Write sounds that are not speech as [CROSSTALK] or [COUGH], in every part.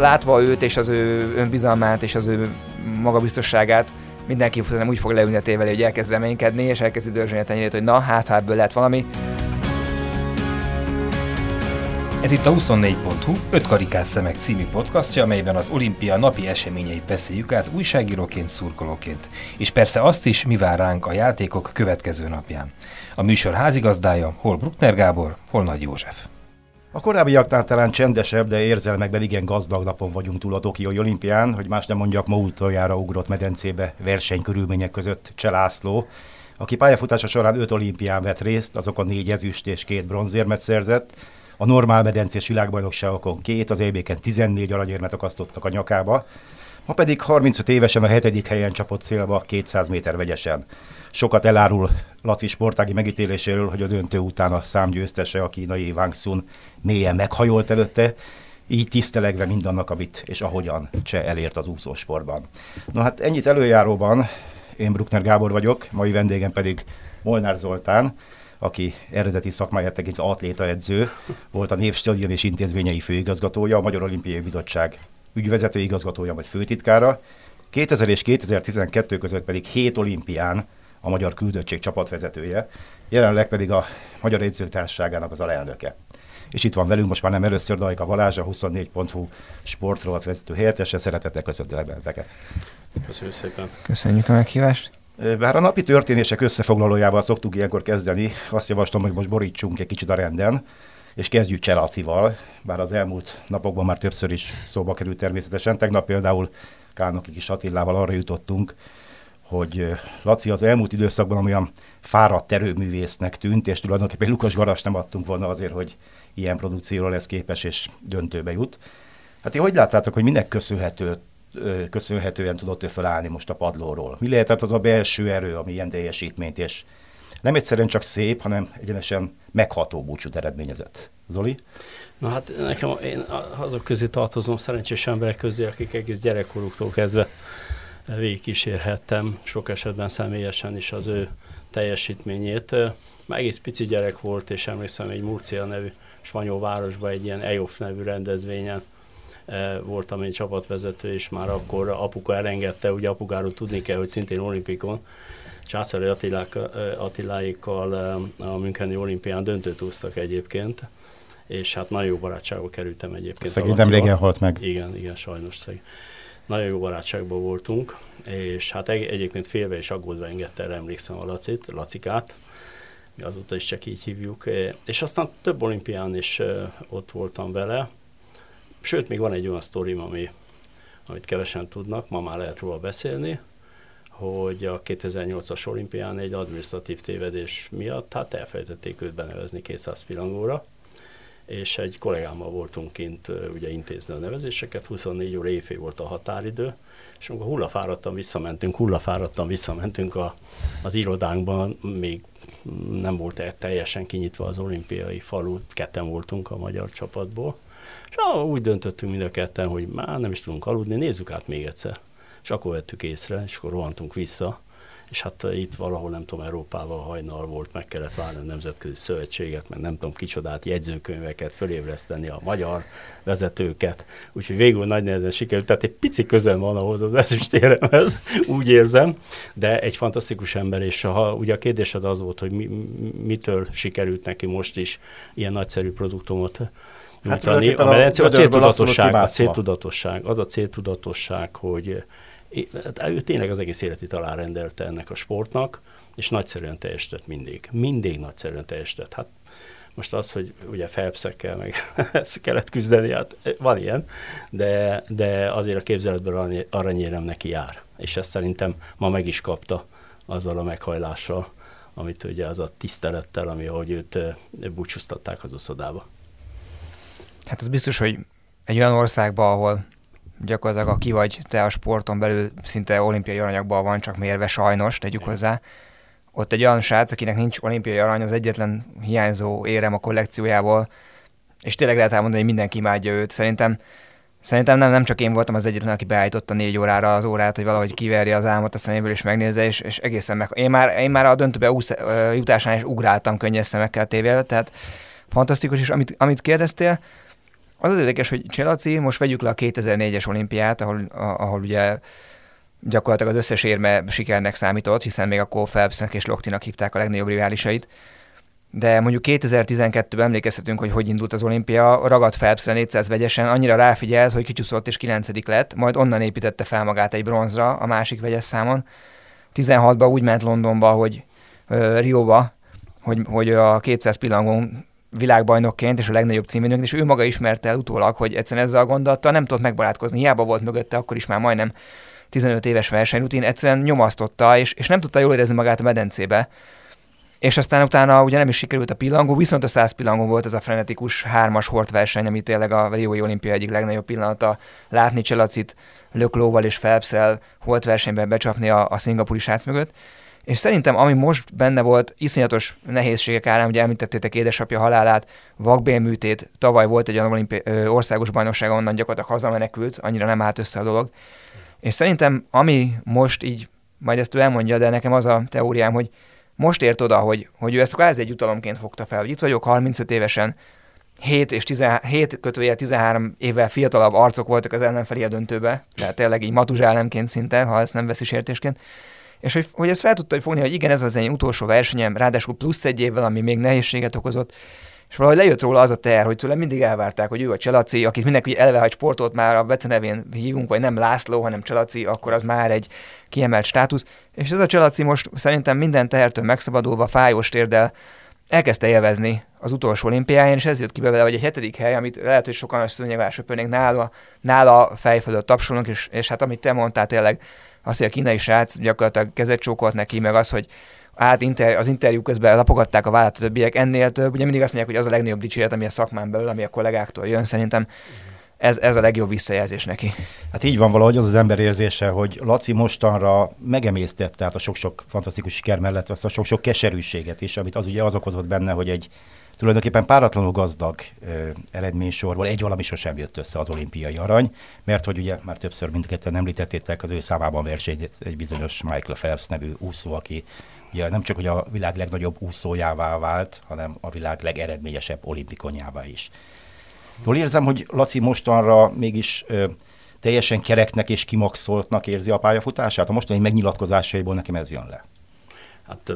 látva őt és az ő önbizalmát és az ő magabiztosságát, mindenki nem úgy fog leülni a tével, hogy elkezd reménykedni, és elkezdi dörzsölni a tenyérét, hogy na, hát ha ebből lehet valami. Ez itt a 24.hu 5 karikás szemek című podcastja, amelyben az olimpia napi eseményeit beszéljük át újságíróként, szurkolóként. És persze azt is, mi vár ránk a játékok következő napján. A műsor házigazdája hol Bruckner Gábor, hol Nagy József. A korábbiaknál talán csendesebb, de érzelmekben igen gazdag napon vagyunk túl a Tokiói olimpián, hogy más nem mondjak, ma utoljára ugrott medencébe versenykörülmények között Cselászló, aki pályafutása során öt olimpián vett részt, azokon négy ezüst és két bronzérmet szerzett, a normál medencés világbajnokságokon két, az EB-ken 14 aranyérmet akasztottak a nyakába, ma pedig 35 évesen a hetedik helyen csapott célba 200 méter vegyesen. Sokat elárul Laci sportági megítéléséről, hogy a döntő után a számgyőztese, a kínai Wang Sun mélyen meghajolt előtte, így tisztelegve mindannak, amit és ahogyan Cseh elért az úszósportban. Na hát ennyit előjáróban, én Bruckner Gábor vagyok, mai vendégem pedig Molnár Zoltán, aki eredeti szakmáját tekintve atléta edző, volt a Népstadion és intézményei főigazgatója, a Magyar Olimpiai Bizottság ügyvezető igazgatója, vagy főtitkára. 2000 és 2012 között pedig hét olimpián a Magyar Küldöttség csapatvezetője, jelenleg pedig a Magyar Edzők Társaságának az alelnöke. És itt van velünk most már nem először Dajka Balázs, a 24.hu sportrovat vezető helyettese. Szeretettel köszöntelek benneteket. Köszönjük szépen. Köszönjük a meghívást. Bár a napi történések összefoglalójával szoktuk ilyenkor kezdeni, azt javaslom, hogy most borítsunk egy kicsit a renden, és kezdjük Cselacival, bár az elmúlt napokban már többször is szóba került természetesen. Tegnap például Kálnoki kis Attilával arra jutottunk, hogy Laci az elmúlt időszakban olyan fáradt erőművésznek tűnt, és tulajdonképpen Lukas Garas nem adtunk volna azért, hogy ilyen produkcióra lesz képes és döntőbe jut. Hát én hogy láttátok, hogy minek köszönhető köszönhetően tudott ő felállni most a padlóról? Mi lehetett az a belső erő, ami ilyen teljesítményt, és nem egyszerűen csak szép, hanem egyenesen megható búcsút eredményezett. Zoli? Na hát nekem, én azok közé tartozom szerencsés emberek közé, akik egész gyerekkoruktól kezdve végigkísérhettem, sok esetben személyesen is az ő teljesítményét. Már egész pici gyerek volt, és emlékszem egy Murcia nevű spanyol városban egy ilyen EOF nevű rendezvényen voltam én csapatvezető, és már akkor apuka elengedte, ugye apukáról tudni kell, hogy szintén olimpikon, Császári Attilák, Attiláikkal a Müncheni olimpián döntőt úsztak egyébként, és hát nagyon jó barátságba kerültem egyébként. Szegény nem régen halt meg. Igen, igen, sajnos szegény. Nagyon jó barátságban voltunk, és hát egy, egyébként félve és aggódva engedte el, emlékszem a Lacit, Lacikát, mi azóta is csak így hívjuk, és aztán több olimpián is ott voltam vele, Sőt, még van egy olyan sztorim, ami, amit kevesen tudnak, ma már lehet róla beszélni, hogy a 2008-as olimpián egy administratív tévedés miatt hát elfelejtették őt benevezni 200 pilangóra, és egy kollégámmal voltunk kint ugye intézni a nevezéseket, 24 óra éjfél volt a határidő, és amikor hullafáradtan visszamentünk, hullafáradtan visszamentünk a, az irodánkban, még nem volt teljesen kinyitva az olimpiai falu, ketten voltunk a magyar csapatból, és úgy döntöttünk mind a ketten, hogy már nem is tudunk aludni, nézzük át még egyszer. És akkor vettük észre, és akkor rohantunk vissza, és hát eh, itt valahol, nem tudom, Európában hajnal volt, meg kellett várni a nemzetközi szövetséget, meg nem tudom, kicsodát, jegyzőkönyveket, fölébreszteni a magyar vezetőket, úgyhogy végül nagy nehezen sikerült, tehát egy pici közel van ahhoz az ezüstéremhez, [LAUGHS] úgy érzem, de egy fantasztikus ember, és ha ugye a kérdésed az volt, hogy mi, mitől sikerült neki most is ilyen nagyszerű produktumot nyújtani. Hát a medence a céltudatosság, a céltudatosság, az a céltudatosság, hogy ő tényleg az egész életét alárendelte ennek a sportnak, és nagyszerűen teljesített mindig. Mindig nagyszerűen teljesített. Hát most az, hogy ugye felpszekkel meg [LAUGHS] ezt kellett küzdeni, hát van ilyen, de, de azért a képzeletből aranyérem neki jár. És ezt szerintem ma meg is kapta azzal a meghajlással, amit ugye az a tisztelettel, ami ahogy őt búcsúztatták az oszodába. Hát az biztos, hogy egy olyan országban, ahol gyakorlatilag aki vagy te a sporton belül szinte olimpiai aranyagban van csak mérve sajnos, tegyük hozzá, ott egy olyan srác, akinek nincs olimpiai arany, az egyetlen hiányzó érem a kollekciójából, és tényleg lehet elmondani, hogy mindenki imádja őt. Szerintem, szerintem nem, nem csak én voltam az egyetlen, aki beállította négy órára az órát, hogy valahogy kiverje az álmot a szeméből és megnézze, és, és egészen meg... Én már, én már a döntőbe úsz, jutásán is ugráltam könnyes szemekkel tévével, tehát fantasztikus, és amit, amit kérdeztél, Az az érdekes, hogy Cselaci, most vegyük le a 2004-es olimpiát, ahol, ahol ugye gyakorlatilag az összes érme sikernek számított, hiszen még akkor Phelpsnek és Lochtinak hívták a legnagyobb riválisait. De mondjuk 2012-ben emlékezhetünk, hogy hogy indult az olimpia, ragadt Phelpsre 400 vegyesen, annyira ráfigyelt, hogy kicsúszott és 9 lett, majd onnan építette fel magát egy bronzra a másik vegyes számon. 16-ban úgy ment Londonba, hogy uh, Rióba, hogy, hogy a 200 pillangon világbajnokként és a legnagyobb címvédőnk, és ő maga ismerte el utólag, hogy egyszerűen ezzel a gondolattal nem tudott megbarátkozni. Hiába volt mögötte, akkor is már majdnem 15 éves versenyrutin, egyszerűen nyomasztotta, és, és nem tudta jól érezni magát a medencébe. És aztán utána ugye nem is sikerült a pillangó, viszont a 100 pillangó volt ez a frenetikus hármas hort verseny, ami tényleg a Riói olimpia egyik legnagyobb pillanata. Látni Cselacit Löklóval és Phelpsel holt versenyben becsapni a, a szingapúri srác mögött. És szerintem, ami most benne volt, iszonyatos nehézségek árán, ugye említettétek édesapja halálát, vakbélműtét, tavaly volt egy olyan országos bajnokság, onnan gyakorlatilag hazamenekült, annyira nem állt össze a dolog. És szerintem, ami most így, majd ezt ő elmondja, de nekem az a teóriám, hogy most ért oda, hogy, hogy ő ezt kvázi egy utalomként fogta fel, hogy itt vagyok 35 évesen, 7 és 17 kötője 13 évvel fiatalabb arcok voltak az ellenfelé a döntőbe, tehát tényleg így matuzsálemként szinte, ha ezt nem veszi sértésként. És hogy, hogy ezt fel tudta fogni, hogy igen, ez az én utolsó versenyem, ráadásul plusz egy évvel, ami még nehézséget okozott, és valahogy lejött róla az a ter, hogy tőle mindig elvárták, hogy ő a Cselaci, akit mindenki eleve, egy sportot már a becenevén hívunk, vagy nem László, hanem Cselaci, akkor az már egy kiemelt státusz. És ez a Cselaci most szerintem minden tehertől megszabadulva, fájós térdel elkezdte élvezni az utolsó olimpiáján, és ez jött ki belőle, hogy egy hetedik hely, amit lehet, hogy sokan a söpörnék, nála, nála fej fölött tapsolunk, és, és hát amit te mondtál tényleg, az, hogy a kínai srác gyakorlatilag kezet csókolt neki, meg az, hogy át inter, az interjú közben lapogatták a vállat a többiek, ennél több, ugye mindig azt mondják, hogy az a legnagyobb dicséret, ami a szakmán belül, ami a kollégáktól jön, szerintem ez, ez a legjobb visszajelzés neki. Hát így van valahogy az az ember érzése, hogy Laci mostanra megemésztette át a sok-sok fantasztikus siker mellett azt a sok-sok keserűséget is, amit az ugye az okozott benne, hogy egy tulajdonképpen páratlanul gazdag ö, eredménysorból egy valami sosem jött össze az olimpiai arany, mert hogy ugye már többször mindketten említettétek, az ő számában verseny egy bizonyos Michael Phelps nevű úszó, aki ugye nem csak hogy a világ legnagyobb úszójává vált, hanem a világ legeredményesebb olimpikonjává is. Jól érzem, hogy Laci mostanra mégis ö, teljesen kereknek és kimaxoltnak érzi a pályafutását? A mostani megnyilatkozásaiból nekem ez jön le. Hát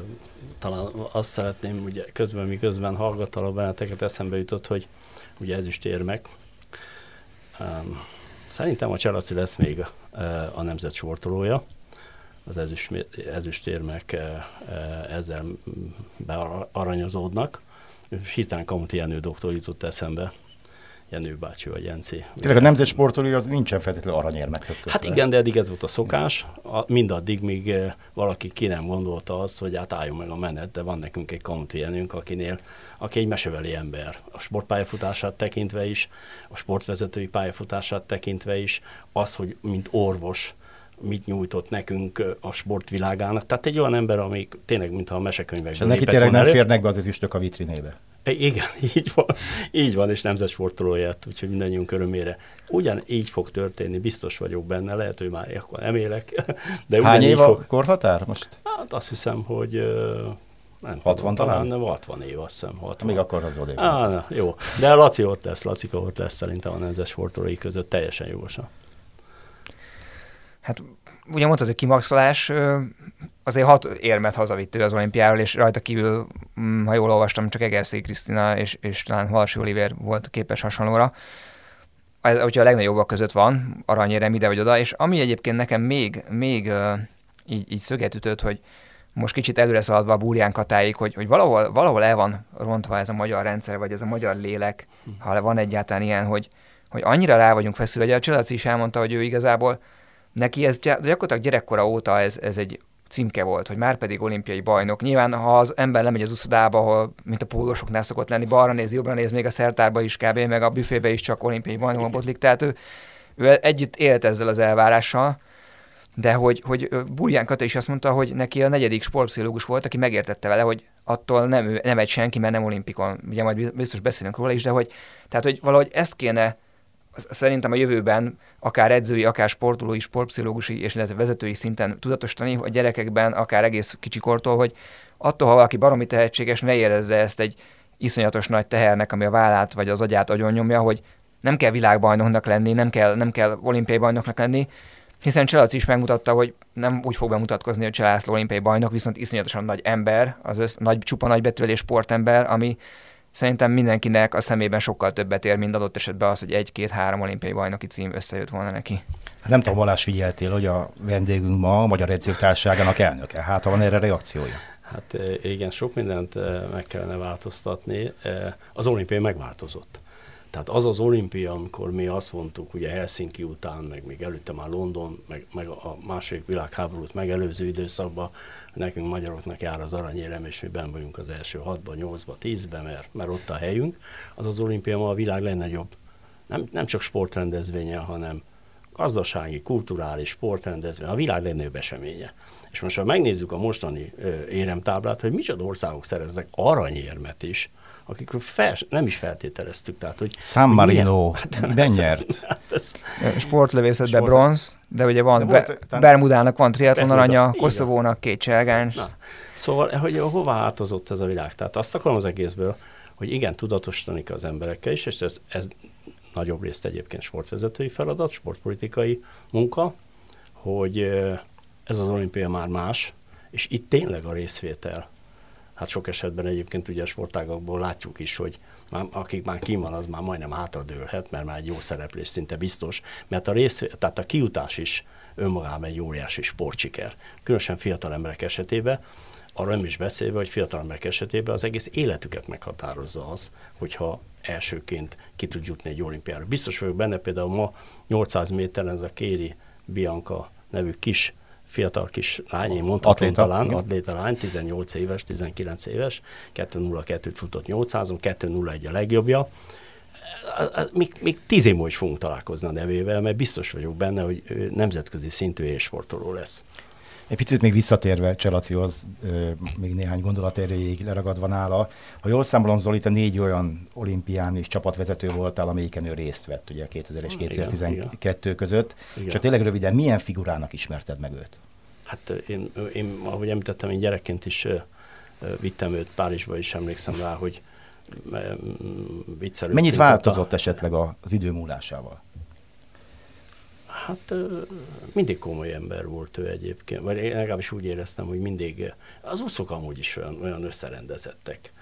talán azt szeretném, ugye közben, miközben hallgattalak benneteket, eszembe jutott, hogy ugye ezüstérmek. Um, szerintem a Cselaci lesz még a, a nemzet sortolója. Az ezüst, ezüstérmek ezzel bearanyozódnak. Hirtelen Kamuti Jenő doktor jutott eszembe, Jenő bácsi vagy Jenci. Tényleg a nemzet sportolói az nincsen feltétlenül aranyérmekhez kötve. Hát igen, de eddig ez volt a szokás. A, mindaddig, míg eh, valaki ki nem gondolta azt, hogy hát álljon meg a menet, de van nekünk egy kamuti Jenőnk, akinél, aki egy meseveli ember. A sportpályafutását tekintve is, a sportvezetői pályafutását tekintve is, az, hogy mint orvos, mit nyújtott nekünk eh, a sportvilágának. Tehát egy olyan ember, ami tényleg, mintha a mesekönyvekben És neki tényleg nem férnek be az ezüstök a vitrinébe. Igen, [LAUGHS] így van, így van, és nemzetsportolóját, úgyhogy mindannyiunk örömére. Ugyan így fog történni, biztos vagyok benne, lehet, hogy már akkor nem élek. [LAUGHS] De Hány év a fog... korhatár most? Hát azt hiszem, hogy nem 60 tudom, talán? Nem, 60 év, azt hiszem. 60. Még akkor az odébb. Ah, na, jó, de Laci ott lesz, Lacika ott lesz szerintem a nemzetsportolói között teljesen jogosan. Hát ugye mondtad, hogy kimaxolás, azért hat érmet hazavitt ő az olimpiáról, és rajta kívül, mm, ha jól olvastam, csak Egerszé Krisztina és, és talán Halasi Oliver volt képes hasonlóra. Ez, hogyha a legnagyobbak között van, aranyérem ide vagy oda, és ami egyébként nekem még, még így, így szöget ütött, hogy most kicsit előre szaladva a Búrján Katáig, hogy, hogy valahol, valahol el van rontva ez a magyar rendszer, vagy ez a magyar lélek, ha van egyáltalán ilyen, hogy, hogy annyira rá vagyunk feszülve, hogy a Cselaci is elmondta, hogy ő igazából neki ez gyakorlatilag gyerekkora óta ez, ez egy címke volt, hogy már pedig olimpiai bajnok. Nyilván, ha az ember lemegy az uszodába, ahol, mint a pólosoknál szokott lenni, balra néz, jobbra néz, még a szertárba is kb., meg a büfébe is csak olimpiai bajnok botlik, tehát ő, ő együtt élt ezzel az elvárással, de hogy, hogy Burján Kata is azt mondta, hogy neki a negyedik sportpszichológus volt, aki megértette vele, hogy attól nem, nem egy senki, mert nem olimpikon. Ugye majd biztos beszélünk róla is, de hogy, tehát, hogy valahogy ezt kéne szerintem a jövőben akár edzői, akár sportolói, sportpszichológusi és illetve vezetői szinten tudatosítani a gyerekekben, akár egész kicsikortól, hogy attól, ha valaki baromi tehetséges, ne érezze ezt egy iszonyatos nagy tehernek, ami a vállát vagy az agyát agyon nyomja, hogy nem kell világbajnoknak lenni, nem kell, nem kell olimpiai bajnoknak lenni, hiszen Cselac is megmutatta, hogy nem úgy fog bemutatkozni, hogy Cselászló olimpiai bajnok, viszont iszonyatosan nagy ember, az össz, nagy, csupa nagybetűvelés sportember, ami szerintem mindenkinek a szemében sokkal többet ér, mint adott esetben az, hogy egy-két-három olimpiai bajnoki cím összejött volna neki. Hát nem tudom, Balázs figyeltél, hogy a vendégünk ma a Magyar Edzők Társaságának elnöke. Hát, ha van erre reakciója? Hát igen, sok mindent meg kellene változtatni. Az olimpia megváltozott. Tehát az az olimpia, amikor mi azt mondtuk, ugye Helsinki után, meg még előtte már London, meg, meg a második világháborút megelőző időszakban, nekünk magyaroknak jár az aranyérem, és mi ben vagyunk az első hatban, nyolcban, tízben, mert, mert ott a helyünk, az az olimpia ma a világ legnagyobb, nem, nem csak sportrendezvénye, hanem gazdasági, kulturális sportrendezvény, a világ legnagyobb eseménye. És most ha megnézzük a mostani éremtáblát, hogy micsoda országok szereznek aranyérmet is, akik fel, nem is feltételeztük. Tehát, hogy San Marino, [LAUGHS] hát, nyert? Hát ez, Sportlövészetben Sport. bronz, de ugye van, de volt, Be- Bermudának van triatlon aranya, Koszovónak két cselgáns. Szóval, hogy hova változott ez a világ? Tehát azt akarom az egészből, hogy igen, tudatosítani az emberekkel is, és ez, ez nagyobb részt egyébként sportvezetői feladat, sportpolitikai munka, hogy ez az olimpia már más, és itt tényleg a részvétel hát sok esetben egyébként ugye a sportágakból látjuk is, hogy már, akik már kim van, az már majdnem hátradőlhet, mert már egy jó szereplés szinte biztos, mert a rész, tehát a kiutás is önmagában egy óriási sportsiker. Különösen fiatal emberek esetében, arra nem is beszélve, hogy fiatal emberek esetében az egész életüket meghatározza az, hogyha elsőként ki tud jutni egy olimpiára. Biztos vagyok benne, például ma 800 méteren ez a Kéri Bianca nevű kis fiatal kis lány, én mondhatom atléta, talán, atléta lány, 18 éves, 19 éves, 2.02-t futott 800-on, 2.01 a legjobbja. Még, még tíz év múlva is fogunk találkozni a nevével, mert biztos vagyok benne, hogy nemzetközi szintű élsportoló lesz. Egy picit még visszatérve Cselacihoz, még néhány gondolat erejéig leragadva nála. Ha jól számolom, Zoli, te négy olyan olimpián és csapatvezető voltál, amelyiken ő részt vett, ugye 2000 és 2012 igen, között. Igen. Csak tényleg röviden, milyen figurának ismerted meg őt? Hát én, én ahogy említettem, én gyerekként is vittem őt Párizsba is, emlékszem rá, hogy viccelődtünk. Mennyit változott a... esetleg az idő múlásával? Hát mindig komoly ember volt ő egyébként, vagy én legalábbis úgy éreztem, hogy mindig, az úszók amúgy is olyan, olyan összerendezettek.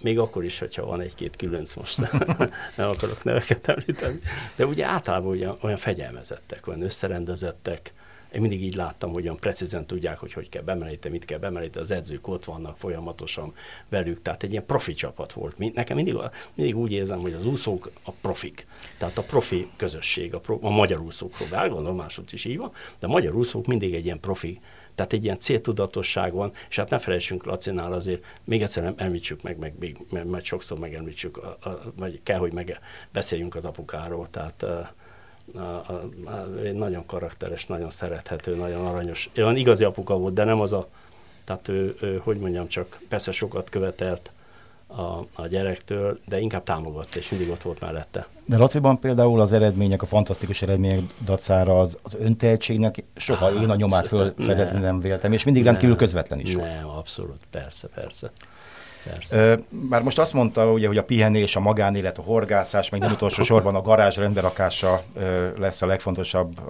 Még akkor is, hogyha van egy-két különc most, [LAUGHS] nem akarok neveket említeni. De ugye általában olyan, olyan fegyelmezettek, olyan összerendezettek, én mindig így láttam, hogy olyan precízen tudják, hogy hogy kell bemelíteni, mit kell bemelíteni, az edzők ott vannak folyamatosan velük, tehát egy ilyen profi csapat volt. Nekem mindig, mindig úgy érzem, hogy az úszók a profik, tehát a profi közösség, a, pro, a magyar úszókról, de gondolom máshogy is így van, de a magyar úszók mindig egy ilyen profi tehát egy ilyen céltudatosság van, és hát ne felejtsünk Lacinál azért, még egyszer nem említsük meg, meg mert, mert sokszor megemlítsük, a, a, vagy kell, hogy meg beszéljünk az apukáról, tehát a, a, a, egy nagyon karakteres, nagyon szerethető, nagyon aranyos. Olyan igazi apuka volt, de nem az a, tehát ő, ő hogy mondjam, csak persze sokat követelt a, a gyerektől, de inkább támogatta, és mindig ott volt mellette. De Laciban például az eredmények, a fantasztikus eredmények dacára az, az öntehetségnek soha hát, én a nyomát fölfedezni nem, nem véltem, és mindig rendkívül közvetlen is volt. Nem, abszolút, persze, persze. Persze. Már most azt mondta, ugye, hogy a pihenés, a magánélet, a horgászás, meg nem utolsó sorban a garázs rendberakása lesz a legfontosabb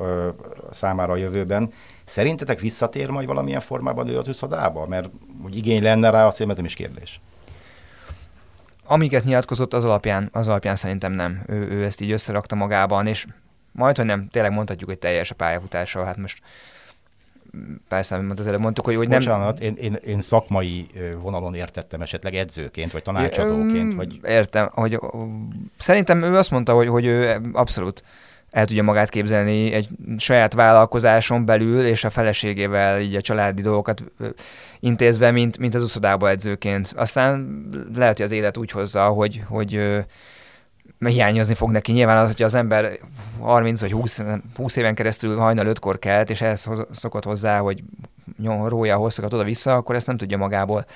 számára a jövőben. Szerintetek visszatér majd valamilyen formában ő az üszadába? Mert hogy igény lenne rá, azt ez nem is kérdés. Amiket nyilatkozott, az alapján, az alapján szerintem nem. Ő, ő ezt így összerakta magában, és majd, hogy nem, tényleg mondhatjuk, hogy teljes a pályafutása. Hát most persze, amit az előbb mondtuk, hogy, hogy nem... Bocsánat, én, én, én szakmai vonalon értettem esetleg edzőként, vagy tanácsadóként, vagy... Értem, hogy szerintem ő azt mondta, hogy, hogy ő abszolút el tudja magát képzelni egy saját vállalkozáson belül, és a feleségével így a családi dolgokat intézve, mint, mint az uszodába edzőként. Aztán lehet, hogy az élet úgy hozza, hogy, hogy hiányozni fog neki. Nyilván az, hogyha az ember 30 vagy 20, 20 éven keresztül hajnal ötkor kelt, és ehhez szokott hozzá, hogy rója hosszakat oda-vissza, akkor ezt nem tudja magából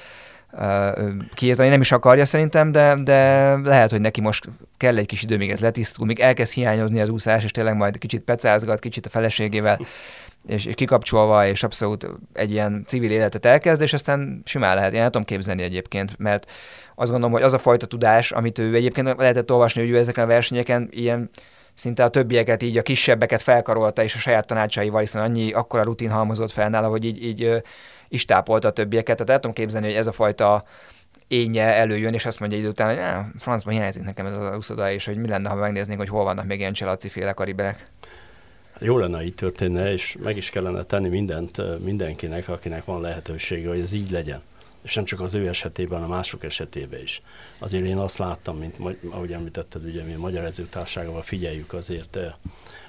kiírtani, nem is akarja szerintem, de, de lehet, hogy neki most kell egy kis idő, még ez letisztul, még elkezd hiányozni az úszás, és tényleg majd kicsit pecázgat, kicsit a feleségével, és, kikapcsolva, és abszolút egy ilyen civil életet elkezd, és aztán simán lehet, én el tudom képzelni egyébként, mert azt gondolom, hogy az a fajta tudás, amit ő egyébként lehetett olvasni, hogy ő ezeken a versenyeken ilyen szinte a többieket így a kisebbeket felkarolta, és a saját tanácsaival, hiszen annyi akkora rutin halmozott fel nála, hogy így, így is tápolta a többieket. Tehát el tudom képzelni, hogy ez a fajta énje előjön, és azt mondja idő után, hogy francban hiányzik nekem ez a uszoda, és hogy mi lenne, ha megnéznénk, hogy hol vannak még ilyen cselaci féle kariberek. Jó lenne, így történne, és meg is kellene tenni mindent mindenkinek, akinek van lehetősége, hogy ez így legyen. És nem csak az ő esetében, hanem mások esetében is. Azért én azt láttam, mint ahogy említetted, ugye mi a Magyar Edzőtárságával figyeljük azért,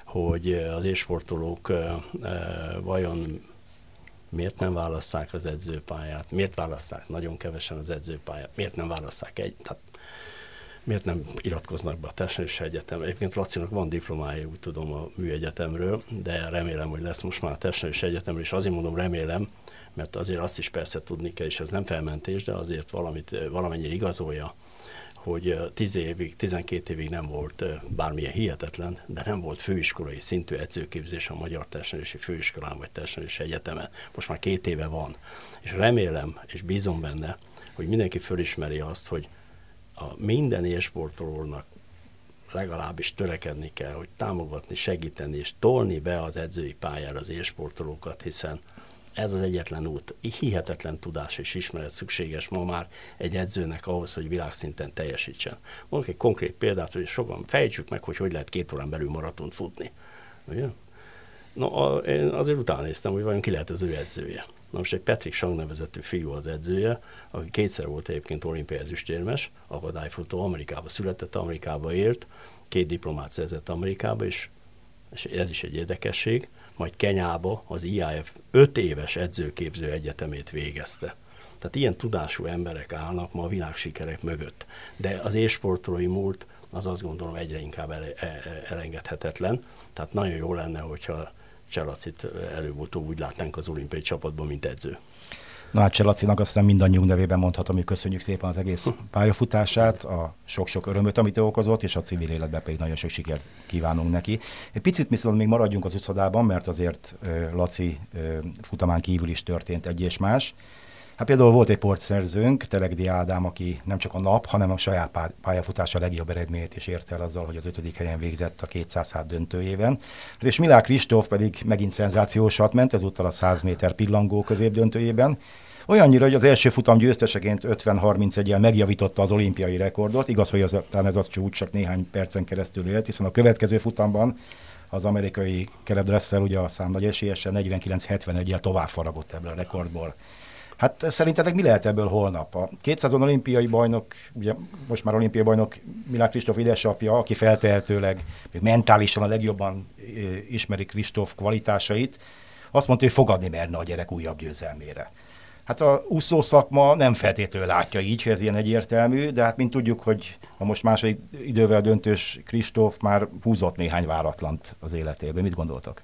hogy az ésportolók vajon miért nem válasszák az edzőpályát, miért válasszák nagyon kevesen az edzőpályát, miért nem válasszák egy, tehát miért nem iratkoznak be a Testnevelési Egyetem. Egyébként Lacinak van diplomája, úgy tudom, a műegyetemről, de remélem, hogy lesz most már a Testnevelési Egyetemről, és azért mondom remélem, mert azért azt is persze tudni kell, és ez nem felmentés, de azért valamit, valamennyire igazolja hogy 10 évig, 12 évig nem volt bármilyen hihetetlen, de nem volt főiskolai szintű edzőképzés a Magyar Testnevelési Főiskolán vagy Testnevelési Egyetemen. Most már két éve van. És remélem, és bízom benne, hogy mindenki fölismeri azt, hogy a minden élsportolónak legalábbis törekedni kell, hogy támogatni, segíteni és tolni be az edzői pályára az élsportolókat, hiszen ez az egyetlen út. Hihetetlen tudás és ismeret szükséges ma már egy edzőnek ahhoz, hogy világszinten teljesítsen. Mondok egy konkrét példát, hogy sokan fejtsük meg, hogy hogy lehet két órán belül maratont futni. Ugye? No, a, én azért utána néztem, hogy vajon ki lehet az ő edzője. Na most egy Patrick Sang nevezetű fiú az edzője, aki kétszer volt egyébként olimpiai ezüstérmes, akadályfutó, Amerikába született, Amerikába ért, két diplomát szerzett Amerikába, és, és ez is egy érdekesség, majd Kenyába az IAF 5 éves edzőképző egyetemét végezte. Tehát ilyen tudású emberek állnak ma a világsikerek mögött. De az ésportolói múlt az azt gondolom egyre inkább ele, e, e, elengedhetetlen. Tehát nagyon jó lenne, hogyha Cselacit előbb-utóbb úgy látnánk az olimpiai csapatban, mint edző. Na hát Cselacinak aztán mindannyiunk nevében mondhatom, hogy köszönjük szépen az egész pályafutását, a sok-sok örömöt, amit ő okozott, és a civil életben pedig nagyon sok sikert kívánunk neki. Egy picit viszont még maradjunk az uszodában, mert azért Laci futamán kívül is történt egy és más. Hát például volt egy portszerzőnk, Telegdi Ádám, aki nem csak a nap, hanem a saját pályafutása legjobb eredményét is érte el azzal, hogy az ötödik helyen végzett a 200 hát döntőjében. És Milák Kristóf pedig megint szenzációsat ment, ezúttal a 100 méter pillangó középdöntőjében. Olyannyira, hogy az első futam győzteseként 50-31-el megjavította az olimpiai rekordot. Igaz, hogy az, talán ez az csúcs csak néhány percen keresztül élt, hiszen a következő futamban az amerikai Caleb Dressel ugye a szám nagy esélyesen 49-71-el tovább faragott ebből a rekordból. Hát szerintetek mi lehet ebből holnap? A 200 olimpiai bajnok, ugye most már olimpiai bajnok Milák Kristóf édesapja, aki feltehetőleg még mentálisan a legjobban ismeri Kristóf kvalitásait, azt mondta, hogy fogadni merne a gyerek újabb győzelmére. Hát a úszó szakma nem feltétlenül látja így, hogy ez ilyen egyértelmű, de hát mint tudjuk, hogy a most második idővel döntős Kristóf már húzott néhány váratlant az életében. Mit gondoltak?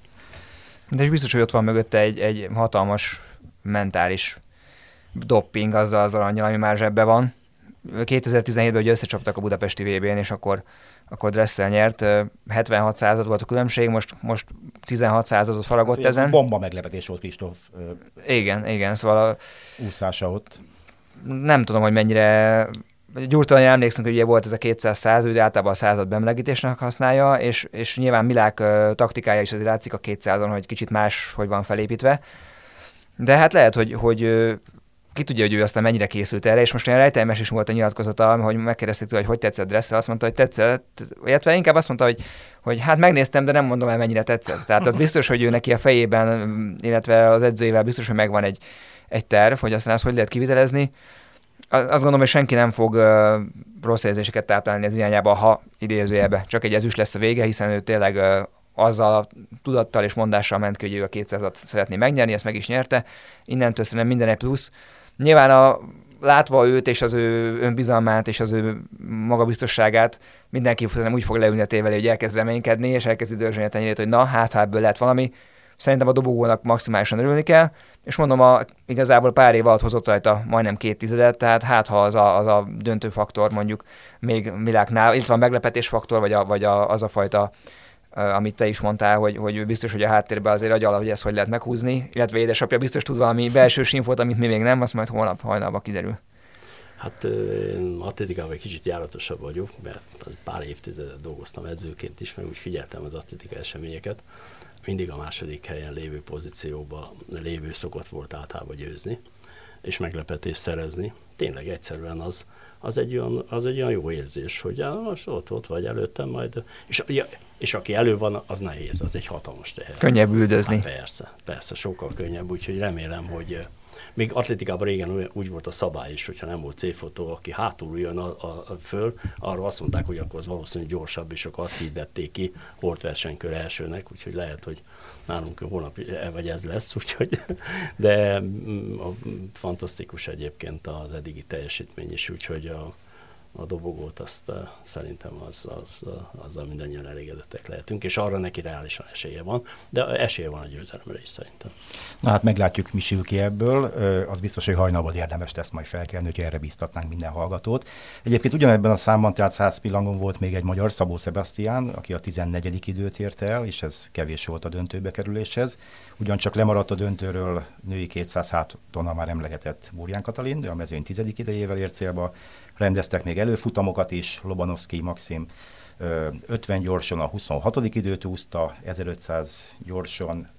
De és biztos, hogy ott van mögötte egy, egy hatalmas mentális dopping azzal az aranyjal, ami már zsebbe van. 2017-ben ugye összecsaptak a budapesti VB-n, és akkor, akkor Dressel nyert. 76 század volt a különbség, most, most 16 századot faragott hát, ezen. Bomba meglepetés volt Kristóf. Igen, igen, szóval a... Úszása ott. Nem tudom, hogy mennyire gyúrtalan emlékszünk, hogy ugye volt ez a 200 száz, ugye általában a század bemlegítésnek használja, és, és nyilván Milák uh, taktikája is azért látszik a 200-on, hogy kicsit más, hogy van felépítve. De hát lehet, hogy, hogy ki tudja, hogy ő aztán mennyire készült erre, és most olyan rejtelmes is volt a nyilatkozata, hogy megkérdezték tőle, hogy hogy tetszett Dressel, azt mondta, hogy tetszett, illetve inkább azt mondta, hogy, hogy hát megnéztem, de nem mondom el, mennyire tetszett. Tehát az biztos, hogy ő neki a fejében, illetve az edzőjével biztos, hogy megvan egy, egy terv, hogy aztán azt hogy lehet kivitelezni. Azt gondolom, hogy senki nem fog uh, rossz érzéseket táplálni az irányába, ha idézőjelbe. Csak egy ezüst lesz a vége, hiszen ő tényleg uh, azzal a tudattal és mondással ment ki, hogy ő a 200-at szeretné megnyerni, ezt meg is nyerte. Innentől szerintem minden egy plusz. Nyilván a, látva őt és az ő önbizalmát és az ő magabiztosságát, mindenki úgy fog leülni a tével, hogy elkezd reménykedni, és elkezdi dörzsölni a tenyérét, hogy na, hát ha ebből lehet valami. Szerintem a dobogónak maximálisan örülni kell, és mondom, a, igazából pár év alatt hozott rajta majdnem két tizedet, tehát hát ha az a, az a döntő faktor mondjuk még világnál, illetve a meglepetés faktor, vagy, a, vagy a, az a fajta amit te is mondtál, hogy, hogy biztos, hogy a háttérben azért agyal, hogy ezt hogy lehet meghúzni, illetve édesapja biztos tud valami belső infót, amit mi még nem, azt majd holnap hajnalba kiderül. Hát én atlétikában egy kicsit járatosabb vagyok, mert pár évtizedet dolgoztam edzőként is, meg úgy figyeltem az atlétika eseményeket. Mindig a második helyen lévő pozícióba lévő szokott volt általában győzni, és meglepetést szerezni. Tényleg egyszerűen az, az egy olyan, az egy olyan jó érzés, hogy já, most ott, ott vagy előttem majd, és, ja, és aki elő van, az nehéz, az egy hatalmas teher. Könnyebb üldözni. Hát persze, persze, sokkal könnyebb, úgyhogy remélem, hogy még atlétikában régen úgy volt a szabály is, hogyha nem volt C-fotó, aki hátul jön a, a, a föl, arra azt mondták, hogy akkor az valószínűleg gyorsabb, és akkor azt hirdették ki portversenykör elsőnek, úgyhogy lehet, hogy nálunk holnap e, vagy ez lesz, [LAUGHS] úgyhogy, de mm, a, fantasztikus egyébként az eddigi teljesítmény is, úgyhogy a, a dobogót, azt uh, szerintem az, az, uh, azzal mindannyian elégedettek lehetünk, és arra neki reálisan esélye van, de esélye van a győzelemre is szerintem. Na hát meglátjuk, mi sül ki ebből. Az biztos, hogy hajnalban érdemes lesz majd felkelni, hogy erre biztatnánk minden hallgatót. Egyébként ugyanebben a számban, tehát 100 pillangon volt még egy magyar, Szabó Sebastian, aki a 14. időt érte el, és ez kevés volt a döntőbe kerüléshez. Ugyancsak lemaradt a döntőről női 200 hátona már emlegetett Burján Katalin, de a mezőny 10. idejével ért célba rendeztek még előfutamokat is, Lobanovszki Maxim 50 gyorsan a 26. időt úszta, 1500 gyorsan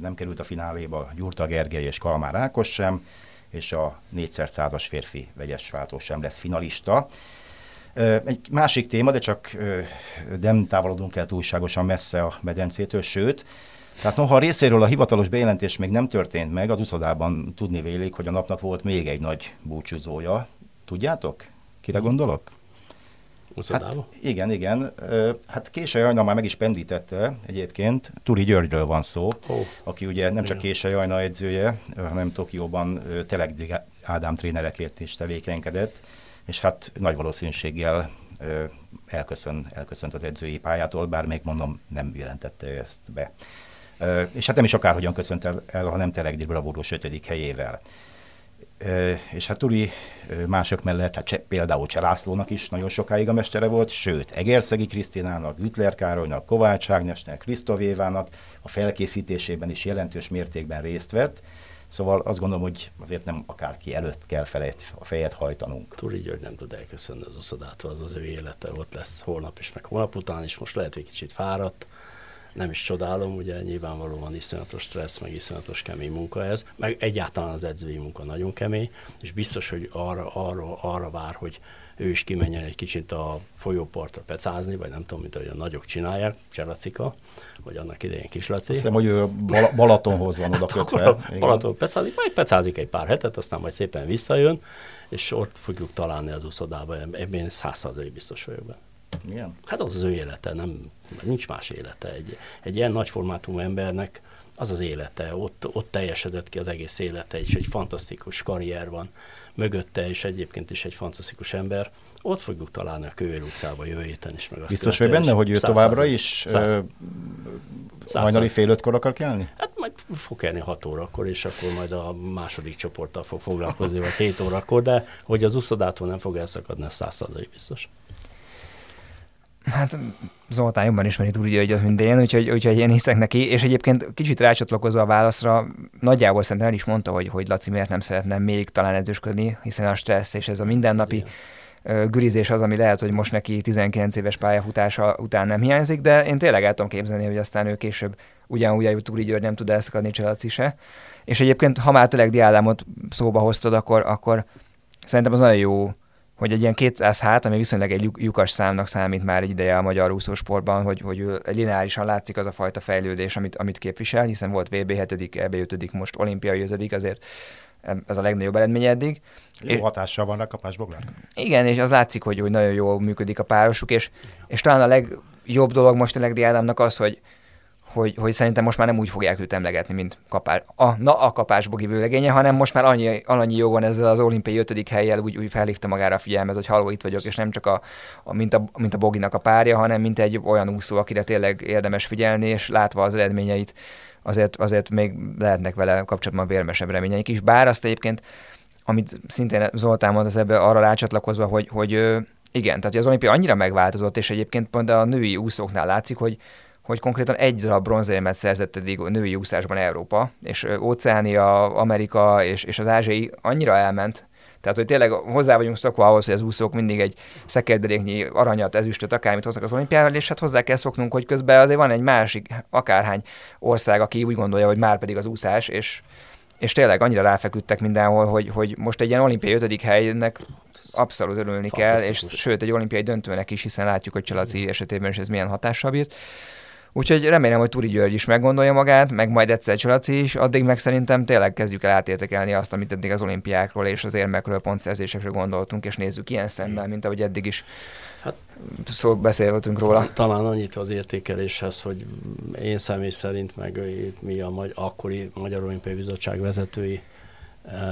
nem került a fináléba Gyurta Gergely és Kalmár Ákos sem, és a 400 százas férfi vegyes váltó sem lesz finalista. Egy másik téma, de csak nem távolodunk el túlságosan messze a medencétől, sőt, tehát noha a részéről a hivatalos bejelentés még nem történt meg, az uszodában tudni vélik, hogy a napnak volt még egy nagy búcsúzója, Tudjátok? Kire gondolok? Hát, igen, igen. Hát Késely Ajna már meg is pendítette egyébként. Turi Györgyről van szó, oh. aki ugye nem csak Késely Ajna edzője, hanem Tokióban Teleg Ádám trénereként is tevékenykedett, és hát nagy valószínűséggel elköszön, elköszönt az edzői pályától, bár még mondom, nem jelentette ezt be. És hát nem is akárhogyan köszönt el, el hanem Telegdi bravúrós ötödik helyével és hát Turi mások mellett, hát például Cselászlónak is nagyon sokáig a mestere volt, sőt, Egerszegi Krisztinának, Gütler Károlynak, Kovács Ágnesnek, Krisztovévának a felkészítésében is jelentős mértékben részt vett, Szóval azt gondolom, hogy azért nem akárki előtt kell felejt, a fejet hajtanunk. Turi György nem tud elköszönni az oszodától, az az ő élete ott lesz holnap is, meg holnap után is, most lehet, hogy kicsit fáradt, nem is csodálom, ugye nyilvánvalóan iszonyatos stressz, meg iszonyatos kemény munka ez, meg egyáltalán az edzői munka nagyon kemény, és biztos, hogy arra, arra, arra vár, hogy ő is kimenjen egy kicsit a folyópartra pecázni, vagy nem tudom, mint ahogy a nagyok csinálják, Cseracika, vagy annak idején Kislaci. Hiszem, hogy ő Bal- Balatonhoz van oda hát kötve. Balaton pecázik, majd pecázik egy pár hetet, aztán majd szépen visszajön, és ott fogjuk találni az uszodába, ebben százszerzalék biztos vagyok benne. Igen. Hát az az ő élete, nem, nincs más élete. Egy, egy ilyen nagyformátum embernek az az élete, ott, ott teljesedett ki az egész élete, és egy fantasztikus karrier van mögötte, és egyébként is egy fantasztikus ember. Ott fogjuk találni a Kőér utcába jövő héten is. Meg azt Biztos vagy benne, hogy ő továbbra is hajnali fél ötkor akar kelni? Hát majd fog kelni hat órakor, és akkor majd a második csoporttal fog foglalkozni, vagy hét órakor, de hogy az uszodától nem fog elszakadni, ez százszerzalék biztos. Hát Zoltán jobban ismeri túl hogy mint én, úgyhogy, úgyhogy én hiszek neki, és egyébként kicsit rácsatlakozva a válaszra, nagyjából szerintem el is mondta, hogy, hogy Laci miért nem szeretne még talán edzősködni, hiszen a stressz és ez a mindennapi Igen. gürizés az, ami lehet, hogy most neki 19 éves pályafutása után nem hiányzik, de én tényleg el tudom képzelni, hogy aztán ő később ugyanúgy, hogy Túri György nem tud elszakadni Cselaci se. És egyébként, ha már tényleg Diádámot szóba hoztad, akkor, akkor szerintem az nagyon jó hogy egy ilyen 200 hát, ami viszonylag egy lyukas számnak számít már egy ideje a magyar úszósportban, hogy, hogy lineárisan látszik az a fajta fejlődés, amit, amit képvisel, hiszen volt VB 7 EB 5 most olimpiai 5 azért ez a legnagyobb eredmény eddig. Jó és, hatással van a kapásboglár. Igen, és az látszik, hogy, hogy nagyon jól működik a párosuk, és, és talán a legjobb dolog most a Legdi Ádámnak az, hogy, hogy, hogy szerintem most már nem úgy fogják őt emlegetni, mint kapás, a, na a kapásbogi vőlegénye, hanem most már annyi, annyi jogon ezzel az olimpiai ötödik helyjel úgy, úgy felhívta magára a figyelmet, hogy halló, itt vagyok, és nem csak a, a, mint, a, mint a Boginak a párja, hanem mint egy olyan úszó, akire tényleg érdemes figyelni, és látva az eredményeit, azért, azért még lehetnek vele kapcsolatban vérmesebb reményeink is. Bár azt egyébként, amit szintén Zoltán mond az ebbe arra rácsatlakozva, hogy, hogy igen, tehát az olimpia annyira megváltozott, és egyébként pont a női úszóknál látszik, hogy, hogy konkrétan egy darab bronzérmet szerzett eddig női úszásban Európa, és Óceánia, Amerika és, és az ázsiai annyira elment, tehát, hogy tényleg hozzá vagyunk szokva ahhoz, hogy az úszók mindig egy szekerderéknyi aranyat, ezüstöt, akármit hoznak az olimpiára, és hát hozzá kell szoknunk, hogy közben azért van egy másik, akárhány ország, aki úgy gondolja, hogy már pedig az úszás, és, és tényleg annyira ráfeküdtek mindenhol, hogy, hogy most egy ilyen olimpiai ötödik helynek abszolút örülni kell, és sőt egy olimpiai döntőnek is, hiszen látjuk, hogy Csalaci esetében is ez milyen hatással bírt. Úgyhogy remélem, hogy Turi György is meggondolja magát, meg majd egyszer Csalaci is, addig meg szerintem tényleg kezdjük el átértekelni azt, amit eddig az olimpiákról és az érmekről, pontszerzésekről gondoltunk, és nézzük ilyen szemmel, mint ahogy eddig is hát, szó beszéltünk róla. Talán annyit az értékeléshez, hogy én személy szerint, meg mi a magy- akkori Magyar Olimpiai Bizottság vezetői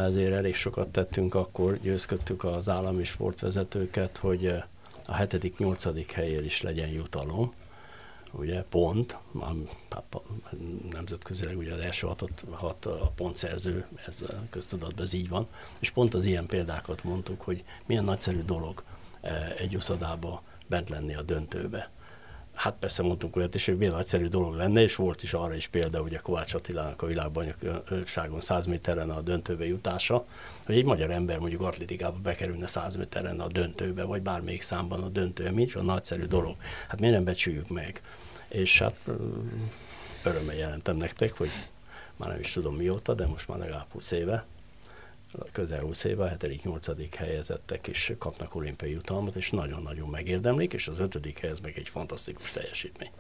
ezért elég sokat tettünk, akkor győzködtük az állami sportvezetőket, hogy a hetedik, nyolcadik helyér is legyen jutalom ugye pont, nemzetközileg ugye az első hatot, hat a pontszerző, ez köztudatban ez így van, és pont az ilyen példákat mondtuk, hogy milyen nagyszerű dolog e, egy uszodába bent lenni a döntőbe. Hát persze mondtunk olyat is, hogy milyen nagyszerű dolog lenne, és volt is arra is példa, ugye Kovács Attilának a világbajnokságon 100 méteren a döntőbe jutása, hogy egy magyar ember mondjuk atlétikába bekerülne 100 méteren a döntőbe, vagy bármelyik számban a döntőbe, mint a nagyszerű dolog. Hát miért nem becsüljük meg? és hát örömmel jelentem nektek, hogy már nem is tudom mióta, de most már legalább 20 éve, közel 20 éve a 7.-8. helyezettek is kapnak olimpiai jutalmat, és nagyon-nagyon megérdemlik, és az 5. helyez meg egy fantasztikus teljesítmény.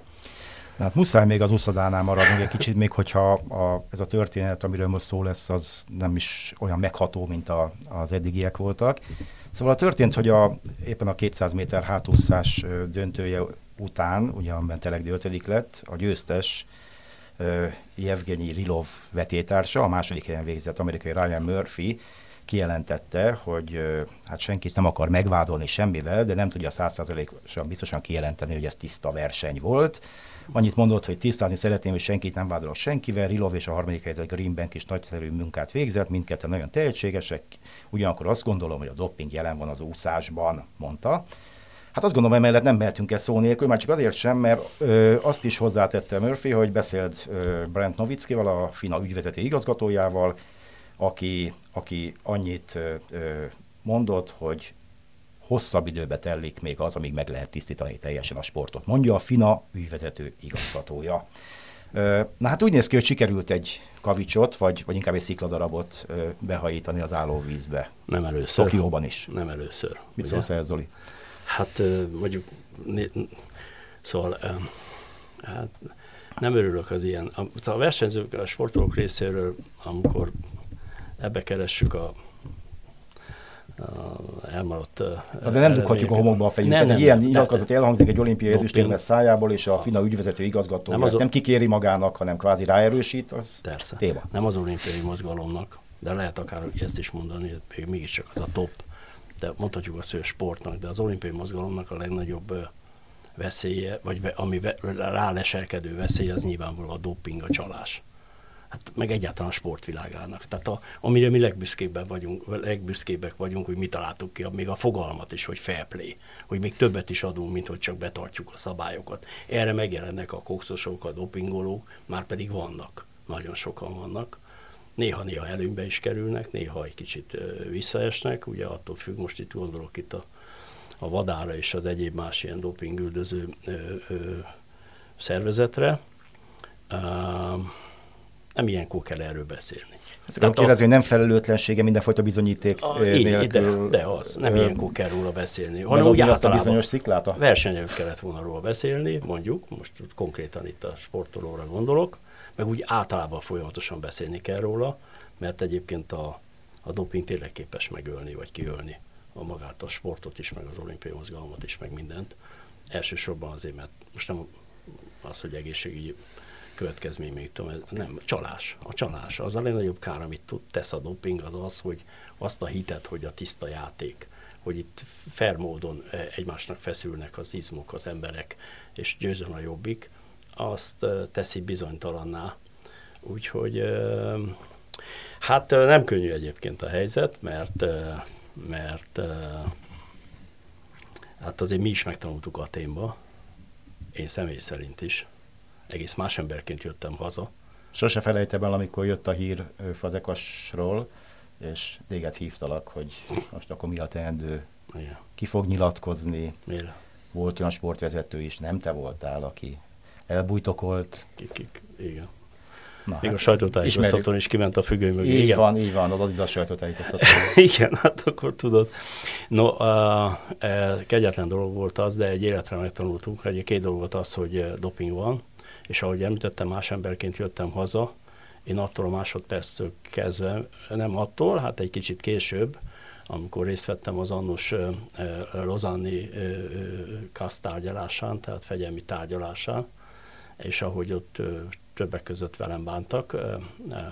Hát muszáj még az uszadánál maradni egy kicsit, még hogyha a, ez a történet, amiről most szó lesz, az nem is olyan megható, mint a, az eddigiek voltak. Szóval a történt, hogy a, éppen a 200 méter hátúszás döntője után, ugye amiben Telegdi ötödik lett, a győztes Yevgeny Rilov vetétársa, a második helyen végzett amerikai Ryan Murphy kijelentette, hogy hát senkit nem akar megvádolni semmivel, de nem tudja százszázalékosan biztosan kijelenteni, hogy ez tiszta verseny volt. Annyit mondott, hogy tisztázni szeretném, hogy senkit nem vádolok senkivel. Rilov és a harmadik helyzet Greenbank is nagyszerű munkát végzett, mindketten nagyon tehetségesek. Ugyanakkor azt gondolom, hogy a doping jelen van az úszásban, mondta. Hát azt gondolom, emellett nem mehetünk el szó nélkül, már csak azért sem, mert ö, azt is hozzátette Murphy, hogy beszélt ö, Brent Novickival, a FINA ügyvezető igazgatójával, aki, aki annyit ö, ö, mondott, hogy hosszabb időbe tellik még az, amíg meg lehet tisztítani teljesen a sportot, mondja a FINA ügyvezető igazgatója. Na hát úgy néz ki, hogy sikerült egy kavicsot, vagy, vagy inkább egy szikladarabot behajítani az állóvízbe. Nem először. Tokióban is. Nem először. Mit szólsz ehhez, Zoli? Hát mondjuk, szóval hát nem örülök az ilyen. A, a versenyzők, a sportolók részéről, amikor ebbe keressük a elmaradt... Na de nem dughatjuk a homokba a fejünket. Nem, nem, egy ilyen nyilatkozat elhangzik egy olimpiai ezüstérmes szájából, és a FINA ügyvezető igazgató nem, az nem kikéri magának, hanem kvázi ráerősít, az Persze. téma. Nem az olimpiai mozgalomnak, de lehet akár ezt is mondani, hogy még mégiscsak az a top de mondhatjuk azt, hogy a sportnak, de az olimpiai mozgalomnak a legnagyobb veszélye, vagy ami ráleselkedő veszély, az nyilvánvalóan a doping, a csalás. Hát meg egyáltalán a sportvilágának. Tehát a, amire mi legbüszkébbek vagyunk, legbüszkébbek vagyunk, hogy mi találtuk ki, még a fogalmat is, hogy fair play, hogy még többet is adunk, mint hogy csak betartjuk a szabályokat. Erre megjelennek a kokszosok, a dopingolók, már pedig vannak, nagyon sokan vannak néha-néha előnybe is kerülnek, néha egy kicsit visszaesnek, ugye attól függ, most itt gondolok itt a, a vadára és az egyéb más ilyen dopingüldöző ö, szervezetre. Nem ilyenkor kell erről beszélni. Ezt akarom kérdezni, hogy nem felelőtlensége mindenfajta bizonyíték a, nélkül. De, de az, nem ö, ilyenkor kell róla beszélni. Hanem úgy azt a bizonyos sziklát? A... Versenyelők kellett volna róla beszélni, mondjuk, most konkrétan itt a sportolóra gondolok, meg úgy általában folyamatosan beszélni kell róla, mert egyébként a, a doping tényleg képes megölni, vagy kiölni a magát a sportot is, meg az olimpiai mozgalmat is, meg mindent. Elsősorban azért, mert most nem az, hogy egészségügyi következmény még tudom, nem, csalás. A csalás. Az a legnagyobb kár, amit tud, tesz a doping, az az, hogy azt a hitet, hogy a tiszta játék, hogy itt fair módon egymásnak feszülnek az izmok, az emberek, és győzön a jobbik, azt teszi bizonytalanná. Úgyhogy hát nem könnyű egyébként a helyzet, mert, mert hát azért mi is megtanultuk a témba, én személy szerint is. Egész más emberként jöttem haza. Sose felejtem el, amikor jött a hír Fazekasról, és téged hívtalak, hogy most akkor mi a teendő, Igen. ki fog nyilatkozni. Mire? Volt olyan sportvezető is, nem te voltál, aki elbújtokolt. Kik, igen. Na, Még hát a sajtótájékoztatón is kiment a függöny mögé. Így igen. van, így van, az Adidas sajtótájékoztató. [LAUGHS] igen, hát akkor tudod. No, uh, uh, kegyetlen dolog volt az, de egy életre megtanultunk. Egy két dolog volt az, hogy uh, doping van, és ahogy említettem, más emberként jöttem haza, én attól a másodperctől kezdve, nem attól, hát egy kicsit később, amikor részt vettem az annos Lozanni KASZ tárgyalásán, tehát fegyelmi tárgyalásán, és ahogy ott többek között velem bántak,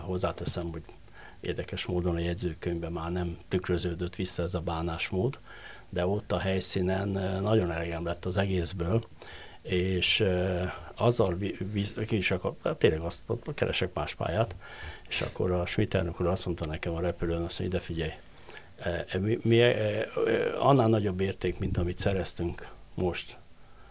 hozzáteszem, hogy érdekes módon a jegyzőkönyvben már nem tükröződött vissza ez a bánásmód, de ott a helyszínen nagyon elegem lett az egészből, és azzal ki is akar, hát tényleg azt keresek más pályát, és akkor a Schmidt elnök úr azt mondta nekem a repülőn, azt mondja, ide figyelj, mi, mi, annál nagyobb érték, mint amit szereztünk most,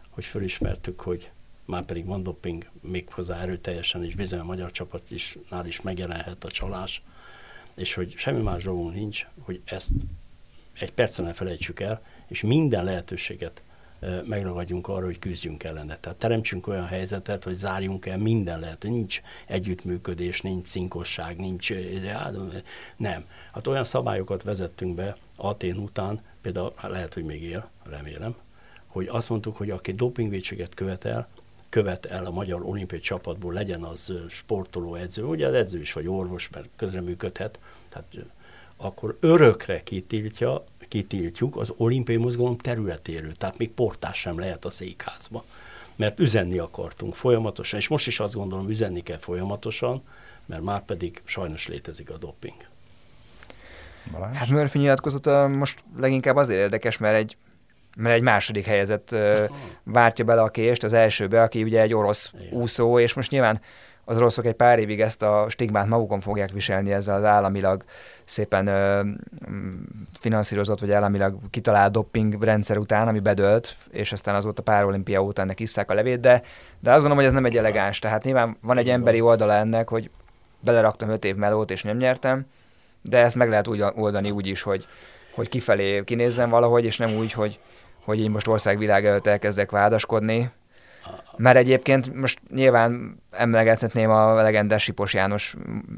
hogy fölismertük, hogy már pedig van doping, méghozzá erőteljesen, és bizony a magyar csapat is, nál is megjelenhet a csalás, és hogy semmi más dolgunk nincs, hogy ezt egy percen ne felejtsük el, és minden lehetőséget megragadjunk arra, hogy küzdjünk ellene. Tehát teremtsünk olyan helyzetet, hogy zárjunk el minden lehet, nincs együttműködés, nincs cinkosság, nincs, nem. Hát olyan szabályokat vezettünk be Atén után, például lehet, hogy még él, remélem, hogy azt mondtuk, hogy aki dopingvédséget követel, követ el a magyar olimpiai csapatból, legyen az sportoló edző, ugye az edző is vagy orvos, mert közreműködhet, tehát akkor örökre kitiltja, kitiltjuk az olimpiai mozgalom területéről, tehát még portás sem lehet a székházba. Mert üzenni akartunk folyamatosan, és most is azt gondolom, üzenni kell folyamatosan, mert már pedig sajnos létezik a doping. Balázs? Hát Murphy nyilatkozata most leginkább azért érdekes, mert egy mert egy második helyezett uh, vártja bele a kést az elsőbe, aki ugye egy orosz Igen. úszó, és most nyilván az oroszok egy pár évig ezt a stigmát magukon fogják viselni ezzel az államilag szépen ö, finanszírozott, vagy államilag kitalált dopping rendszer után, ami bedölt, és aztán azóta pár olimpia óta ennek isszák a levét, de, de azt gondolom, hogy ez nem egy elegáns. Tehát nyilván van egy emberi oldala ennek, hogy beleraktam öt év melót, és nem nyertem, de ezt meg lehet úgy oldani úgy is, hogy, hogy kifelé kinézzem valahogy, és nem úgy, hogy, hogy én most országvilág előtt elkezdek vádaskodni, mert egyébként most nyilván emlegethetném a legendás Sipos János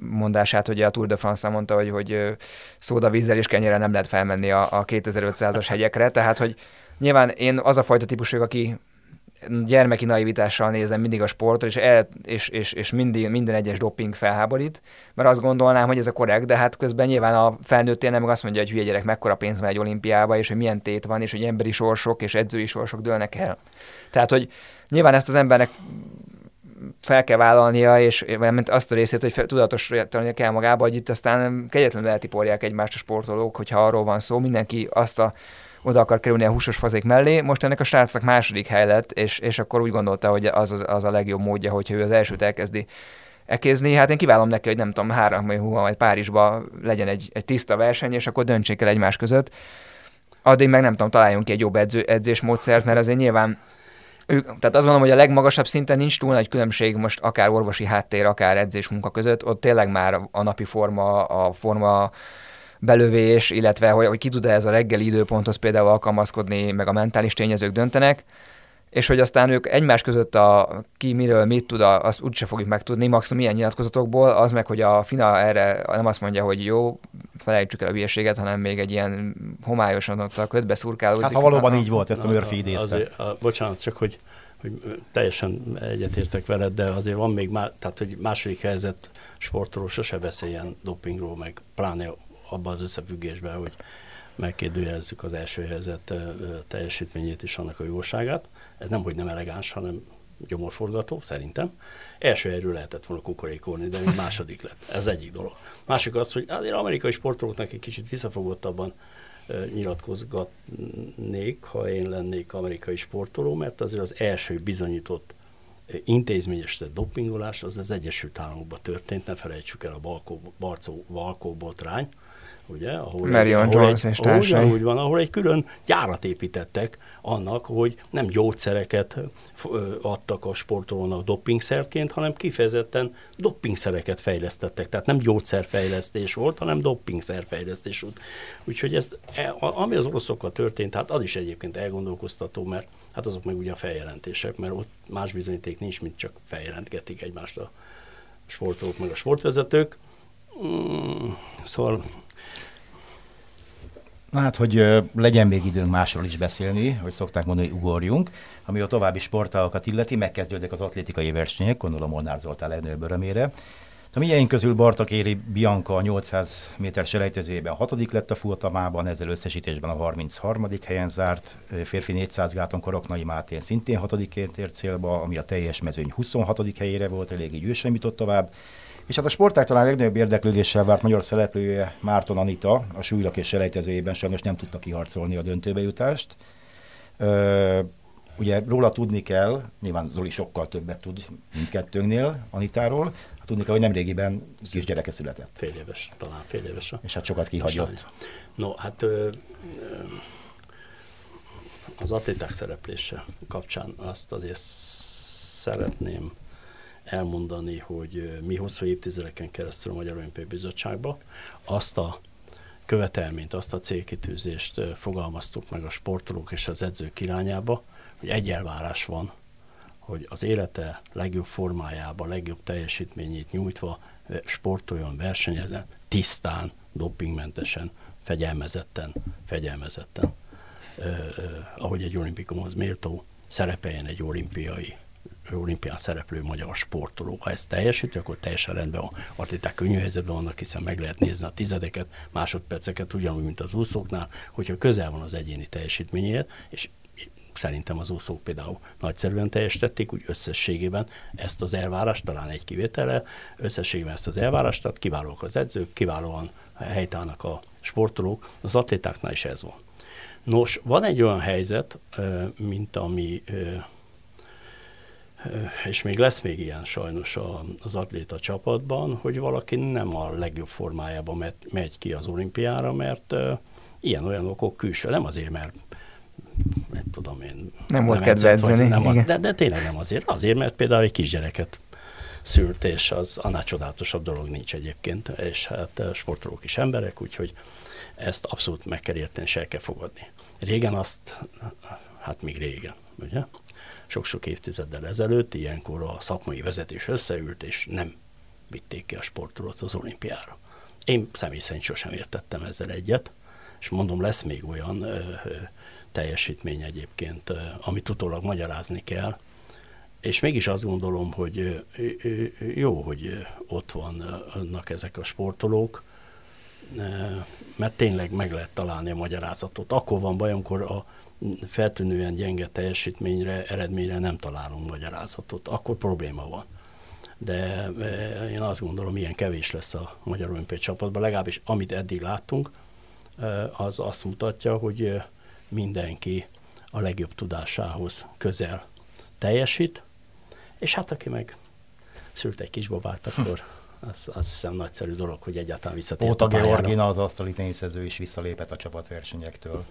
mondását, hogy a Tour de France mondta, hogy, hogy szóda vízzel és kenyere nem lehet felmenni a, a 2500-as hegyekre, tehát hogy nyilván én az a fajta típus vagyok, aki gyermeki naivitással nézem mindig a sportot, és, el, és, és, és mindig, minden egyes doping felháborít, mert azt gondolnám, hogy ez a korrekt, de hát közben nyilván a felnőtt nem azt mondja, hogy hülye gyerek, mekkora pénz van egy olimpiába, és hogy milyen tét van, és hogy emberi sorsok és edzői sorsok dőlnek el. Tehát, hogy nyilván ezt az embernek fel kell vállalnia, és mert azt a részét, hogy tudatosítani kell magába, hogy itt aztán kegyetlenül eltiporják egymást a sportolók, hogyha arról van szó, mindenki azt a oda akar kerülni a húsos fazék mellé. Most ennek a srácnak második hely lett, és, és akkor úgy gondolta, hogy az, az, az a legjobb módja, hogyha ő az elsőt elkezdi ekézni. Hát én kívánom neki, hogy nem tudom, három vagy húva vagy Párizsba legyen egy, egy tiszta verseny, és akkor döntsék el egymás között. Addig meg nem tudom, találjunk ki egy jobb edző, edzésmódszert, mert azért nyilván ők, tehát azt gondolom, hogy a legmagasabb szinten nincs túl nagy különbség most akár orvosi háttér, akár edzés munka között, ott tényleg már a napi forma, a forma belövés, illetve hogy, hogy ki tud-e ez a reggeli időponthoz például alkalmazkodni, meg a mentális tényezők döntenek, és hogy aztán ők egymás között a ki miről mit tud, azt úgyse fogjuk megtudni, maximum ilyen nyilatkozatokból, az meg, hogy a FINA erre nem azt mondja, hogy jó, felejtsük el a hülyeséget, hanem még egy ilyen homályosan ott a ködbe szurkálódik. Hát ha valóban így volt, ezt a Murphy idézte. Azért, a, bocsánat, csak hogy, hogy teljesen egyetértek veled, de azért van még, má, tehát hogy második helyzet sportoló sose beszéljen dopingról, meg pláne abban az összefüggésben, hogy megkérdőjelezzük az első helyzet teljesítményét és annak a jóságát. Ez nem, hogy nem elegáns, hanem gyomorforgató, szerintem. Első helyről lehetett volna kukorékolni, de második lett. Ez egyik dolog. Másik az, hogy azért amerikai sportolóknak egy kicsit visszafogottabban nyilatkozgatnék, ha én lennék amerikai sportoló, mert azért az első bizonyított intézményes dopingolás az az Egyesült Államokban történt, ne felejtsük el a Balkó, Barcó, Balkó botrány, ugye? Ahol Marion egy, Jones egy, és társai. Úgy van, ahol egy külön gyárat építettek annak, hogy nem gyógyszereket adtak a sportolónak dopingszerként, hanem kifejezetten dopingszereket fejlesztettek. Tehát nem gyógyszerfejlesztés volt, hanem dopingszerfejlesztés volt. Úgyhogy ez, e, ami az oroszokkal történt, hát az is egyébként elgondolkoztató, mert hát azok meg ugye a feljelentések, mert ott más bizonyíték nincs, mint csak feljelentgetik egymást a sportolók meg a sportvezetők. Mm, szóval hát, hogy legyen még időnk másról is beszélni, hogy szokták mondani, hogy ugorjunk. Ami a további sportágokat illeti, megkezdődnek az atlétikai versenyek, gondolom Molnár Zoltán legnagyobb örömére. A milyen közül Bartak Éri Bianca a 800 méter selejtezőjében hatodik lett a futamában, ezzel összesítésben a 33. helyen zárt. Férfi 400 gáton Koroknai Máté szintén hatodiként ért célba, ami a teljes mezőny 26. helyére volt, eléggé ő sem jutott tovább. És hát a sportág talán legnagyobb érdeklődéssel várt magyar szereplője Márton Anita a súlylak és selejtezőjében sajnos nem tudta kiharcolni a döntőbe jutást. Ö, ugye róla tudni kell, nyilván Zoli sokkal többet tud mindkettőnknél Anitáról, hát tudni kell, hogy nemrégiben kisgyereke született. Fél éves, talán fél éves. És hát sokat kihagyott. No, hát ö, ö, az atléták szereplése kapcsán azt azért szeretném elmondani, hogy mi hosszú évtizedeken keresztül a Magyar Olimpiai Bizottságban azt a követelményt, azt a célkitűzést fogalmaztuk meg a sportolók és az edzők irányába, hogy egy elvárás van, hogy az élete legjobb formájába, legjobb teljesítményét nyújtva sportoljon, versenyezzen, tisztán, dopingmentesen, fegyelmezetten, fegyelmezetten, eh, ahogy egy olimpikumhoz méltó szerepeljen egy olimpiai olimpián szereplő magyar sportoló. Ha ez teljesít, akkor teljesen rendben van. Atléták könnyű helyzetben vannak, hiszen meg lehet nézni a tizedeket, másodperceket, ugyanúgy, mint az úszóknál, hogyha közel van az egyéni teljesítményéhez, és szerintem az úszók például nagyszerűen teljesítették, úgy összességében ezt az elvárást, talán egy kivétellel, összességében ezt az elvárást, tehát kiválóak az edzők, kiválóan helytállnak a sportolók, az atlétáknál is ez van. Nos, van egy olyan helyzet, mint ami és még lesz még ilyen sajnos az atléta csapatban, hogy valaki nem a legjobb formájában megy ki az olimpiára, mert ilyen-olyan okok külső, nem azért, mert nem tudom én. Nem volt kedve edzeni. Nem az, de, de tényleg nem azért. Azért, mert például egy kisgyereket szült, és az annál csodálatosabb dolog nincs egyébként, és hát sportolók is emberek, úgyhogy ezt abszolút meg kell érteni, és el kell fogadni. Régen azt, hát még régen, ugye? Sok-sok évtizeddel ezelőtt, ilyenkor a szakmai vezetés összeült, és nem vitték ki a sportolót az olimpiára. Én személy szerint sosem értettem ezzel egyet, és mondom, lesz még olyan ö, ö, teljesítmény egyébként, ö, amit utólag magyarázni kell, és mégis azt gondolom, hogy jó, hogy ott vannak ezek a sportolók, mert tényleg meg lehet találni a magyarázatot. Akkor van baj, amikor a feltűnően gyenge teljesítményre, eredményre nem találunk magyarázatot, akkor probléma van. De e, én azt gondolom, ilyen kevés lesz a Magyar Olimpiai csapatban, legalábbis amit eddig láttunk, e, az azt mutatja, hogy e, mindenki a legjobb tudásához közel teljesít, és hát aki meg szült egy kisbabát, akkor az, azt hiszem nagyszerű dolog, hogy egyáltalán visszatért Óta Georgina, az asztali teniszező is visszalépett a csapatversenyektől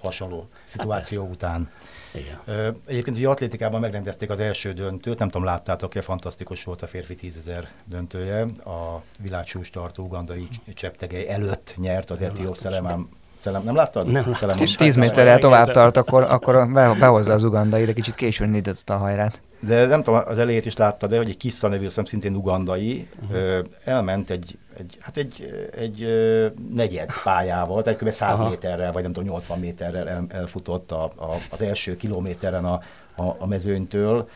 hasonló szituáció hát után. Igen. Egyébként ugye atlétikában megrendezték az első döntőt, nem tudom, láttátok-e, fantasztikus volt a férfi tízezer döntője. A világsús tartó ugandai Cseptegei előtt nyert az etióp Szelemám Szellem, nem láttad? Nem láttam. 10 méterrel tovább tart, akkor, akkor behozza az ugandai, de kicsit későn indította a hajrát. De nem tudom, az elejét is láttad, de hogy egy Kissa nevű, szem szintén ugandai, uh-huh. elment egy, egy, hát egy, egy negyed pályával, tehát kb. 100 Aha. méterrel, vagy nem tudom, 80 méterrel el, elfutott a, a, az első kilométeren a, a, a mezőnytől.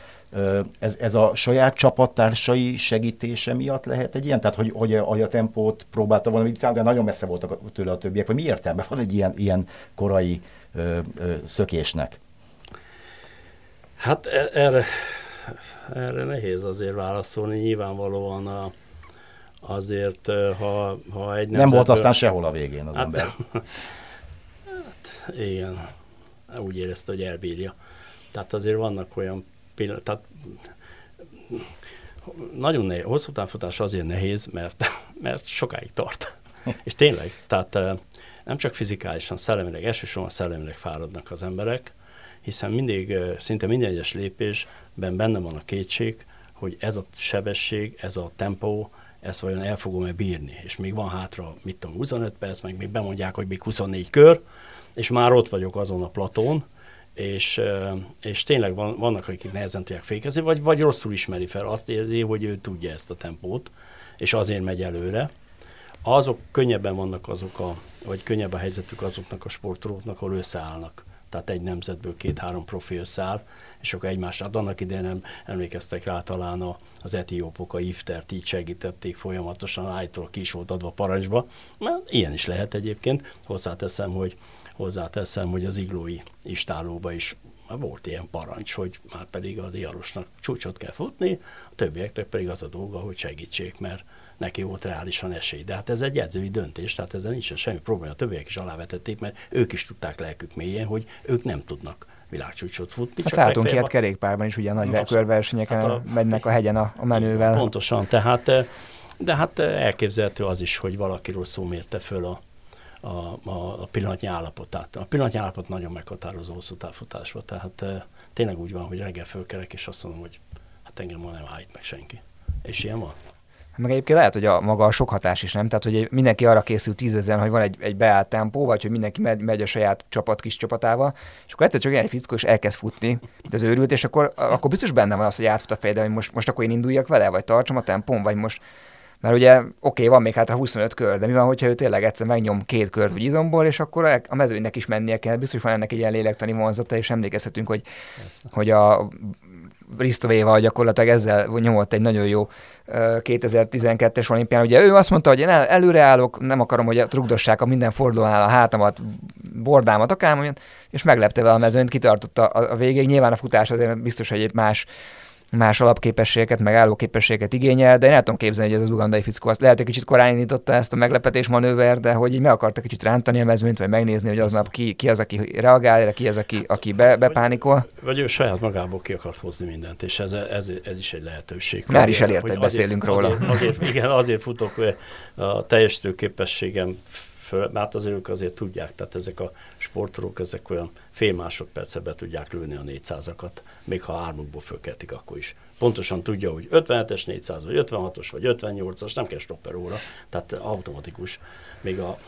Ez, ez a saját csapattársai segítése miatt lehet egy ilyen? Tehát, hogy, hogy, a, hogy a tempót próbálta volna, de nagyon messze voltak tőle a többiek, vagy mi értelme van egy ilyen, ilyen korai ö, ö, szökésnek? Hát e- erre, erre nehéz azért válaszolni. Nyilvánvalóan a, azért, ha, ha egy Nem volt aztán sehol a végén az hát, ember. [LAUGHS] hát, igen. Úgy érezte, hogy elbírja. Tehát azért vannak olyan pillanat, tehát nagyon nehéz, hosszú távfutás azért nehéz, mert, mert sokáig tart. [LAUGHS] És tényleg, tehát nem csak fizikálisan, szellemileg, elsősorban szellemileg fáradnak az emberek, hiszen mindig, szinte minden egyes lépésben benne van a kétség, hogy ez a sebesség, ez a tempó, ezt vajon el fogom-e bírni. És még van hátra, mit tudom, 25 perc, meg még bemondják, hogy még 24 kör, és már ott vagyok azon a platón, és, és tényleg van, vannak, akik nehezen tudják fékezni, vagy, vagy rosszul ismeri fel, azt érzi, hogy ő tudja ezt a tempót, és azért megy előre. Azok könnyebben vannak azok a, vagy könnyebb a helyzetük azoknak a sportolóknak, ahol összeállnak. Tehát egy nemzetből két-három profi összeáll, és akkor egymásra, hát annak idején nem emlékeztek rá talán a, az etiópok, a iftert így segítették folyamatosan, állítólag ki is volt adva parancsba, mert ilyen is lehet egyébként. Hozzáteszem, hogy hozzáteszem, hogy az iglói istálóba is volt ilyen parancs, hogy már pedig az Iarosnak csúcsot kell futni, a többieknek pedig az a dolga, hogy segítsék, mert neki volt reálisan esély. De hát ez egy edzői döntés, tehát ezzel nincs semmi probléma. A többiek is alávetették, mert ők is tudták lelkük mélyen, hogy ők nem tudnak világcsúcsot futni. Hát szálltunk ki, hát kerékpárban is ugye a nagy körversenyeken hát a, megynek a hegyen a, a menővel. Pontosan, tehát de hát elképzelhető az is, hogy valaki szó mérte föl a, a, a, a pillanatnyi állapotát. A pillanatnyi állapot nagyon meghatározó hosszú távfutásba, tehát e, tényleg úgy van, hogy reggel fölkerek, és azt mondom, hogy hát engem ma nem állít meg senki. És ilyen van. Meg egyébként lehet, hogy a maga a sok hatás is nem, tehát hogy mindenki arra készül tízezen, hogy van egy, egy beállt tempó, vagy hogy mindenki megy, megy a saját csapat kis csapatával, és akkor egyszer csak egy fickó és elkezd futni, de az őrült, és akkor, akkor biztos benne van az, hogy átfut a fejede, hogy most, most akkor én induljak vele, vagy tartsam a tempón, vagy most mert ugye oké, okay, van még hátra 25 kör, de mi van, hogyha ő tényleg egyszer megnyom két kört vagy izomból, és akkor a mezőnynek is mennie kell. Biztos van ennek egy ilyen lélektani vonzata, és emlékezhetünk, hogy, hogy a Risztovéval gyakorlatilag ezzel nyomott egy nagyon jó 2012-es olimpián. Ugye ő azt mondta, hogy én el, előreállok, nem akarom, hogy trugdossák a minden fordulónál a hátamat, bordámat, akármilyen, és meglepte vele a mezőnyt, kitartotta a, a végéig. Nyilván a futás azért biztos, hogy egy más más alapképességeket, meg állóképességet igényel, de én el tudom képzelni, hogy ez az ugandai fickó azt lehet, hogy kicsit korán indította ezt a meglepetés manőver, de hogy így meg akarta kicsit rántani a mezőnyt, vagy megnézni, hogy aznap ki, ki az, aki reagál, ki az, aki, aki be, bepánikol. Vagy, vagy ő saját magából ki akart hozni mindent, és ez, ez, ez is egy lehetőség. Már is elért, hogy beszélünk azért, róla. Azért, azért, igen, azért futok a teljesítő képességem föl, mert azért ők azért tudják, tehát ezek a sportolók, ezek olyan fél másodperce be tudják lőni a 400-akat, még ha ármukból fölkeltik, akkor is. Pontosan tudja, hogy 57-es 400, vagy 56-os, vagy 58-as, nem kell stopper óra, tehát automatikus. Még a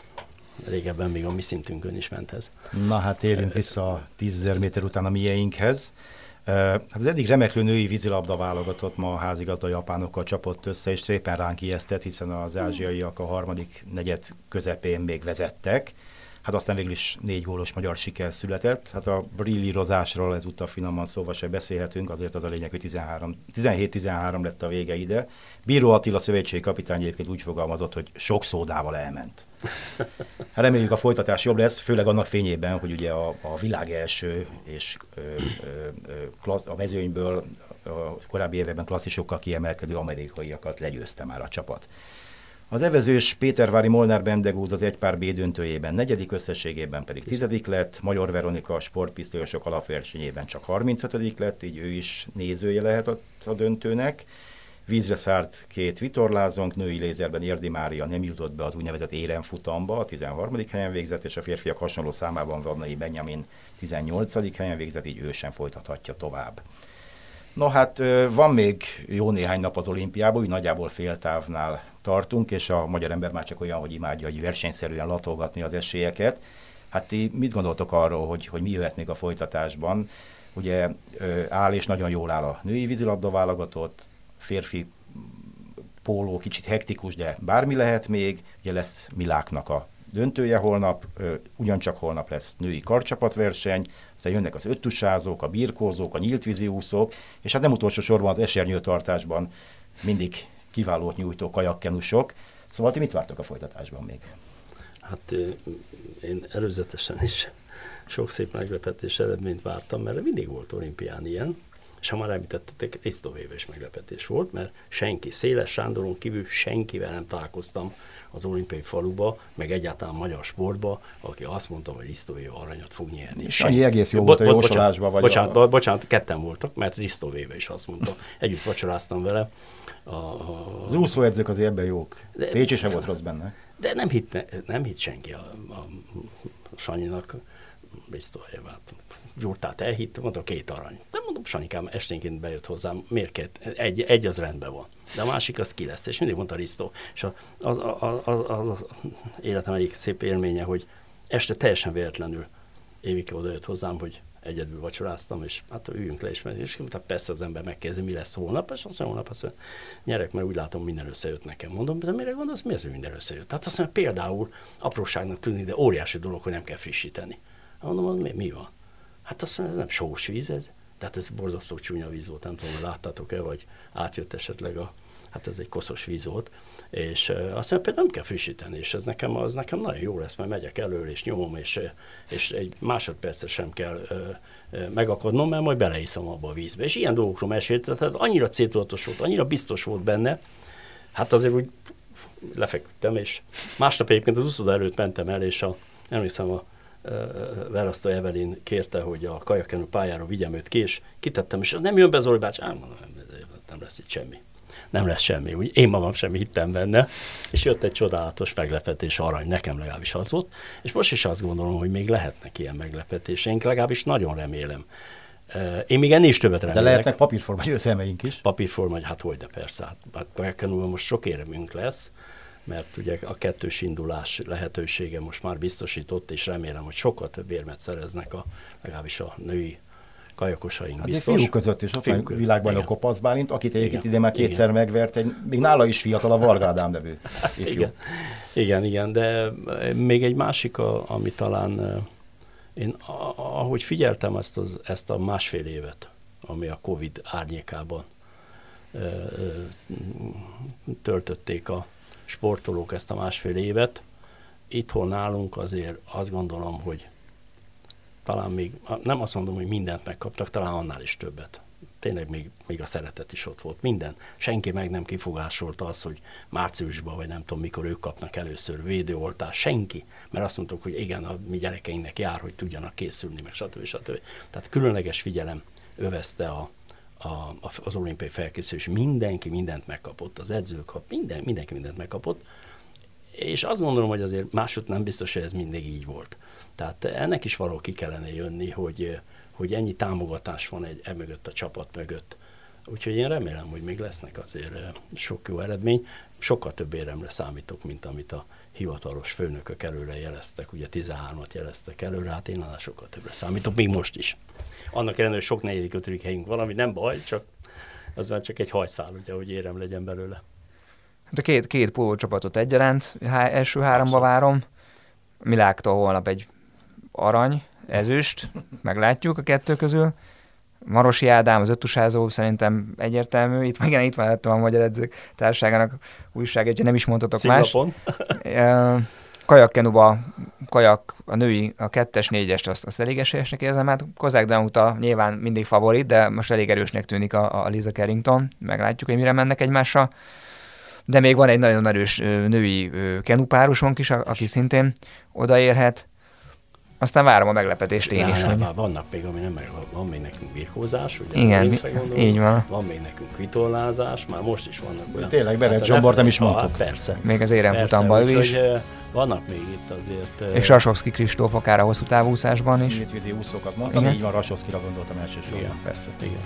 régebben még a mi szintünkön is ment ez. Na hát térjünk vissza a 10.000 méter után a mieinkhez. Hát az eddig remeklő női vízilabda válogatott ma a házigazda japánokkal csapott össze, és szépen ránk ijesztett, hiszen az ázsiaiak a harmadik negyed közepén még vezettek. Hát aztán végül is négy gólos magyar siker született. Hát a brillírozásról ezúttal finoman szóval se beszélhetünk, azért az a lényeg, hogy 17-13 lett a vége ide. Bíró Attila szövetségi kapitány egyébként úgy fogalmazott, hogy sok szódával elment. Hát reméljük a folytatás jobb lesz, főleg annak fényében, hogy ugye a, a világ első és ö, ö, ö, klassz, a mezőnyből a korábbi években klasszisokkal kiemelkedő amerikaiakat legyőzte már a csapat. Az evezős Pétervári Molnár Bendegúz az egypár B döntőjében negyedik összességében pedig tizedik lett, Major Veronika a sportpisztolyosok alapversenyében csak 35 lett, így ő is nézője lehet a, döntőnek. Vízre szárt két vitorlázónk, női lézerben Érdi Mária nem jutott be az úgynevezett éremfutamba, a 13. helyen végzett, és a férfiak hasonló számában Vadnai Benjamin 18. helyen végzett, így ő sem folytathatja tovább. No hát van még jó néhány nap az olimpiában, úgy nagyjából féltávnál tartunk, és a magyar ember már csak olyan, hogy imádja, hogy versenyszerűen latolgatni az esélyeket. Hát ti mit gondoltok arról, hogy, hogy mi jöhet még a folytatásban? Ugye áll és nagyon jól áll a női vízilabda válogatott, férfi póló kicsit hektikus, de bármi lehet még. Ugye lesz Miláknak a döntője holnap, ugyancsak holnap lesz női karcsapatverseny, aztán jönnek az öttusázók, a birkózók, a nyíltvízi úszók, és hát nem utolsó sorban az esernyőtartásban mindig kiválót nyújtó kajakkenusok. Szóval ti mit vártok a folytatásban még? Hát én előzetesen is sok szép meglepetés eredményt vártam, mert mindig volt olimpián ilyen, és ha már említettetek, Risztovéve is meglepetés volt, mert senki, Széles Sándoron kívül senkivel nem találkoztam az olimpiai faluba, meg egyáltalán magyar sportba, aki azt mondta, hogy Risztovéve aranyat fog nyerni. Sanyi egész jó volt a jósolásban. Vagy bocsánat, a... bocsánat, ketten voltak, mert Risztovéve is azt mondta. Együtt vacsoráztam vele. A, a... Az úszóedzők azért ebben jók. Szécsi sem volt rossz benne. De nem hitt, nem hitt senki a, a Sanyinak, Risztovévát gyurtát elhitt, mondta két arany. De mondom, Sanikám esténként bejött hozzám, miért két? Egy, egy az rendben van, de a másik az ki lesz, és mindig mondta Risztó. És az, az, az, az, az, életem egyik szép élménye, hogy este teljesen véletlenül Évike oda jött hozzám, hogy egyedül vacsoráztam, és hát üljünk le, és, és tehát persze az ember megkezdi, mi lesz holnap, és azt mondja, holnap azt mondja, nyerek, mert úgy látom, minden összejött nekem. Mondom, de mire gondolsz, mi az, hogy minden összejött? Tehát azt mondja, például apróságnak tűnik, de óriási dolog, hogy nem kell frissíteni. Mondom, mi, mi van? Hát azt mondja, ez nem sós víz ez. Tehát ez borzasztó csúnya víz volt, nem tudom, láttátok-e, vagy átjött esetleg a, hát ez egy koszos víz volt, és azt mondja, például nem kell frissíteni, és ez nekem, az nekem nagyon jó lesz, mert megyek elől, és nyomom, és, és egy másodpercet sem kell megakadnom, mert majd beleiszom abba a vízbe. És ilyen dolgokról mesélt, tehát annyira céltudatos volt, annyira biztos volt benne, hát azért úgy lefeküdtem, és másnap egyébként az úszoda előtt mentem el, és a, emlékszem, a Verasztó Evelin kérte, hogy a kajakenő pályára vigyem őt ki, és kitettem, és nem jön be Zoli bácsi, ám mondom, nem, lesz itt semmi. Nem lesz semmi. Úgy én magam sem hittem benne, és jött egy csodálatos meglepetés arany, nekem legalábbis az volt, és most is azt gondolom, hogy még lehetnek ilyen meglepetés. Én legalábbis nagyon remélem. Én még ennél is többet remélek. De lehetnek papírforma győzelmeink is. Papírforma, hát hogy, de persze. Hát, hát most sok éremünk lesz, mert ugye a kettős indulás lehetősége most már biztosított, és remélem, hogy sokkal több érmet szereznek a, legalábbis a női kajakosaink hát biztos. Fiúk között is, ott van világbajnok Kopasz Bálint, akit egyébként ide már kétszer igen. megvert, egy, még nála is fiatal a Varga Ádám nevű [LAUGHS] ifjú. Igen. igen, igen, de még egy másik, a, ami talán én ahogy figyeltem ezt, az, ezt a másfél évet, ami a Covid árnyékában töltötték a, sportolók ezt a másfél évet. Itthon nálunk azért azt gondolom, hogy talán még, nem azt mondom, hogy mindent megkaptak, talán annál is többet. Tényleg még, még a szeretet is ott volt. Minden. Senki meg nem kifogásolta az, hogy márciusban, vagy nem tudom mikor ők kapnak először védőoltást. Senki. Mert azt mondtuk, hogy igen, a mi gyerekeinknek jár, hogy tudjanak készülni, meg stb. stb. Tehát különleges figyelem övezte a, a, az olimpiai felkészülés, mindenki mindent megkapott, az edzők, minden, mindenki mindent megkapott, és azt gondolom, hogy azért másod nem biztos, hogy ez mindig így volt. Tehát ennek is való ki kellene jönni, hogy, hogy ennyi támogatás van egy emögött a csapat mögött. Úgyhogy én remélem, hogy még lesznek azért sok jó eredmény. Sokkal több éremre számítok, mint amit a hivatalos főnökök előre jeleztek. Ugye 13-at jeleztek előre, hát én annál sokkal többre számítok, még most is annak ellenére, hogy sok negyedik, ötödik helyünk valami nem baj, csak az már csak egy hajszál, ugye, hogy érem legyen belőle. Hát a két, két csapatot egyaránt, há, első háromba várom. Miláktól holnap egy arany, ezüst, meglátjuk a kettő közül. Marosi Ádám, az öttusázó szerintem egyértelmű. Itt, igen, itt van a Magyar Edzők Társaságának újság, nem is mondhatok más. [LAUGHS] kajakkenuba, kajak, a női, a kettes, négyest, azt, azt elég esélyesnek érzem. Hát Kozák Danuta nyilván mindig favorit, de most elég erősnek tűnik a, a Liza Carrington. Meglátjuk, hogy mire mennek egymásra. De még van egy nagyon erős női kenupárusunk is, aki szintén odaérhet. Aztán várom a meglepetést én is. hogy... Vannak még, ami nem meg, van még nekünk birkózás, ugye? Igen, így van. Van még nekünk vitolázás, már most is vannak olyan. Tényleg, Beret hát Zsombort nem is mondtuk. Hát persze. Még az éremfutamban ő is. vannak még itt azért... És Rasovszki Kristóf akár a hosszú távúszásban is. Vízi úszókat mondtam, Igen. így van, Rasovszkira gondoltam elsősorban. Igen, persze. Igen.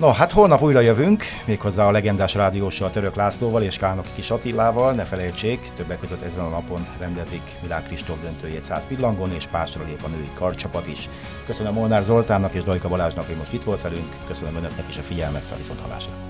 No, hát holnap újra jövünk, méghozzá a legendás rádióssal Török Lászlóval és Kálnoki Kis Attilával. Ne felejtsék, többek között ezen a napon rendezik Világ Kristóf döntőjét 100 pillangon, és pásra lép a női karcsapat is. Köszönöm Molnár Zoltánnak és Dajka Balázsnak, hogy most itt volt velünk, köszönöm önöknek is a figyelmet, a viszonthallásra.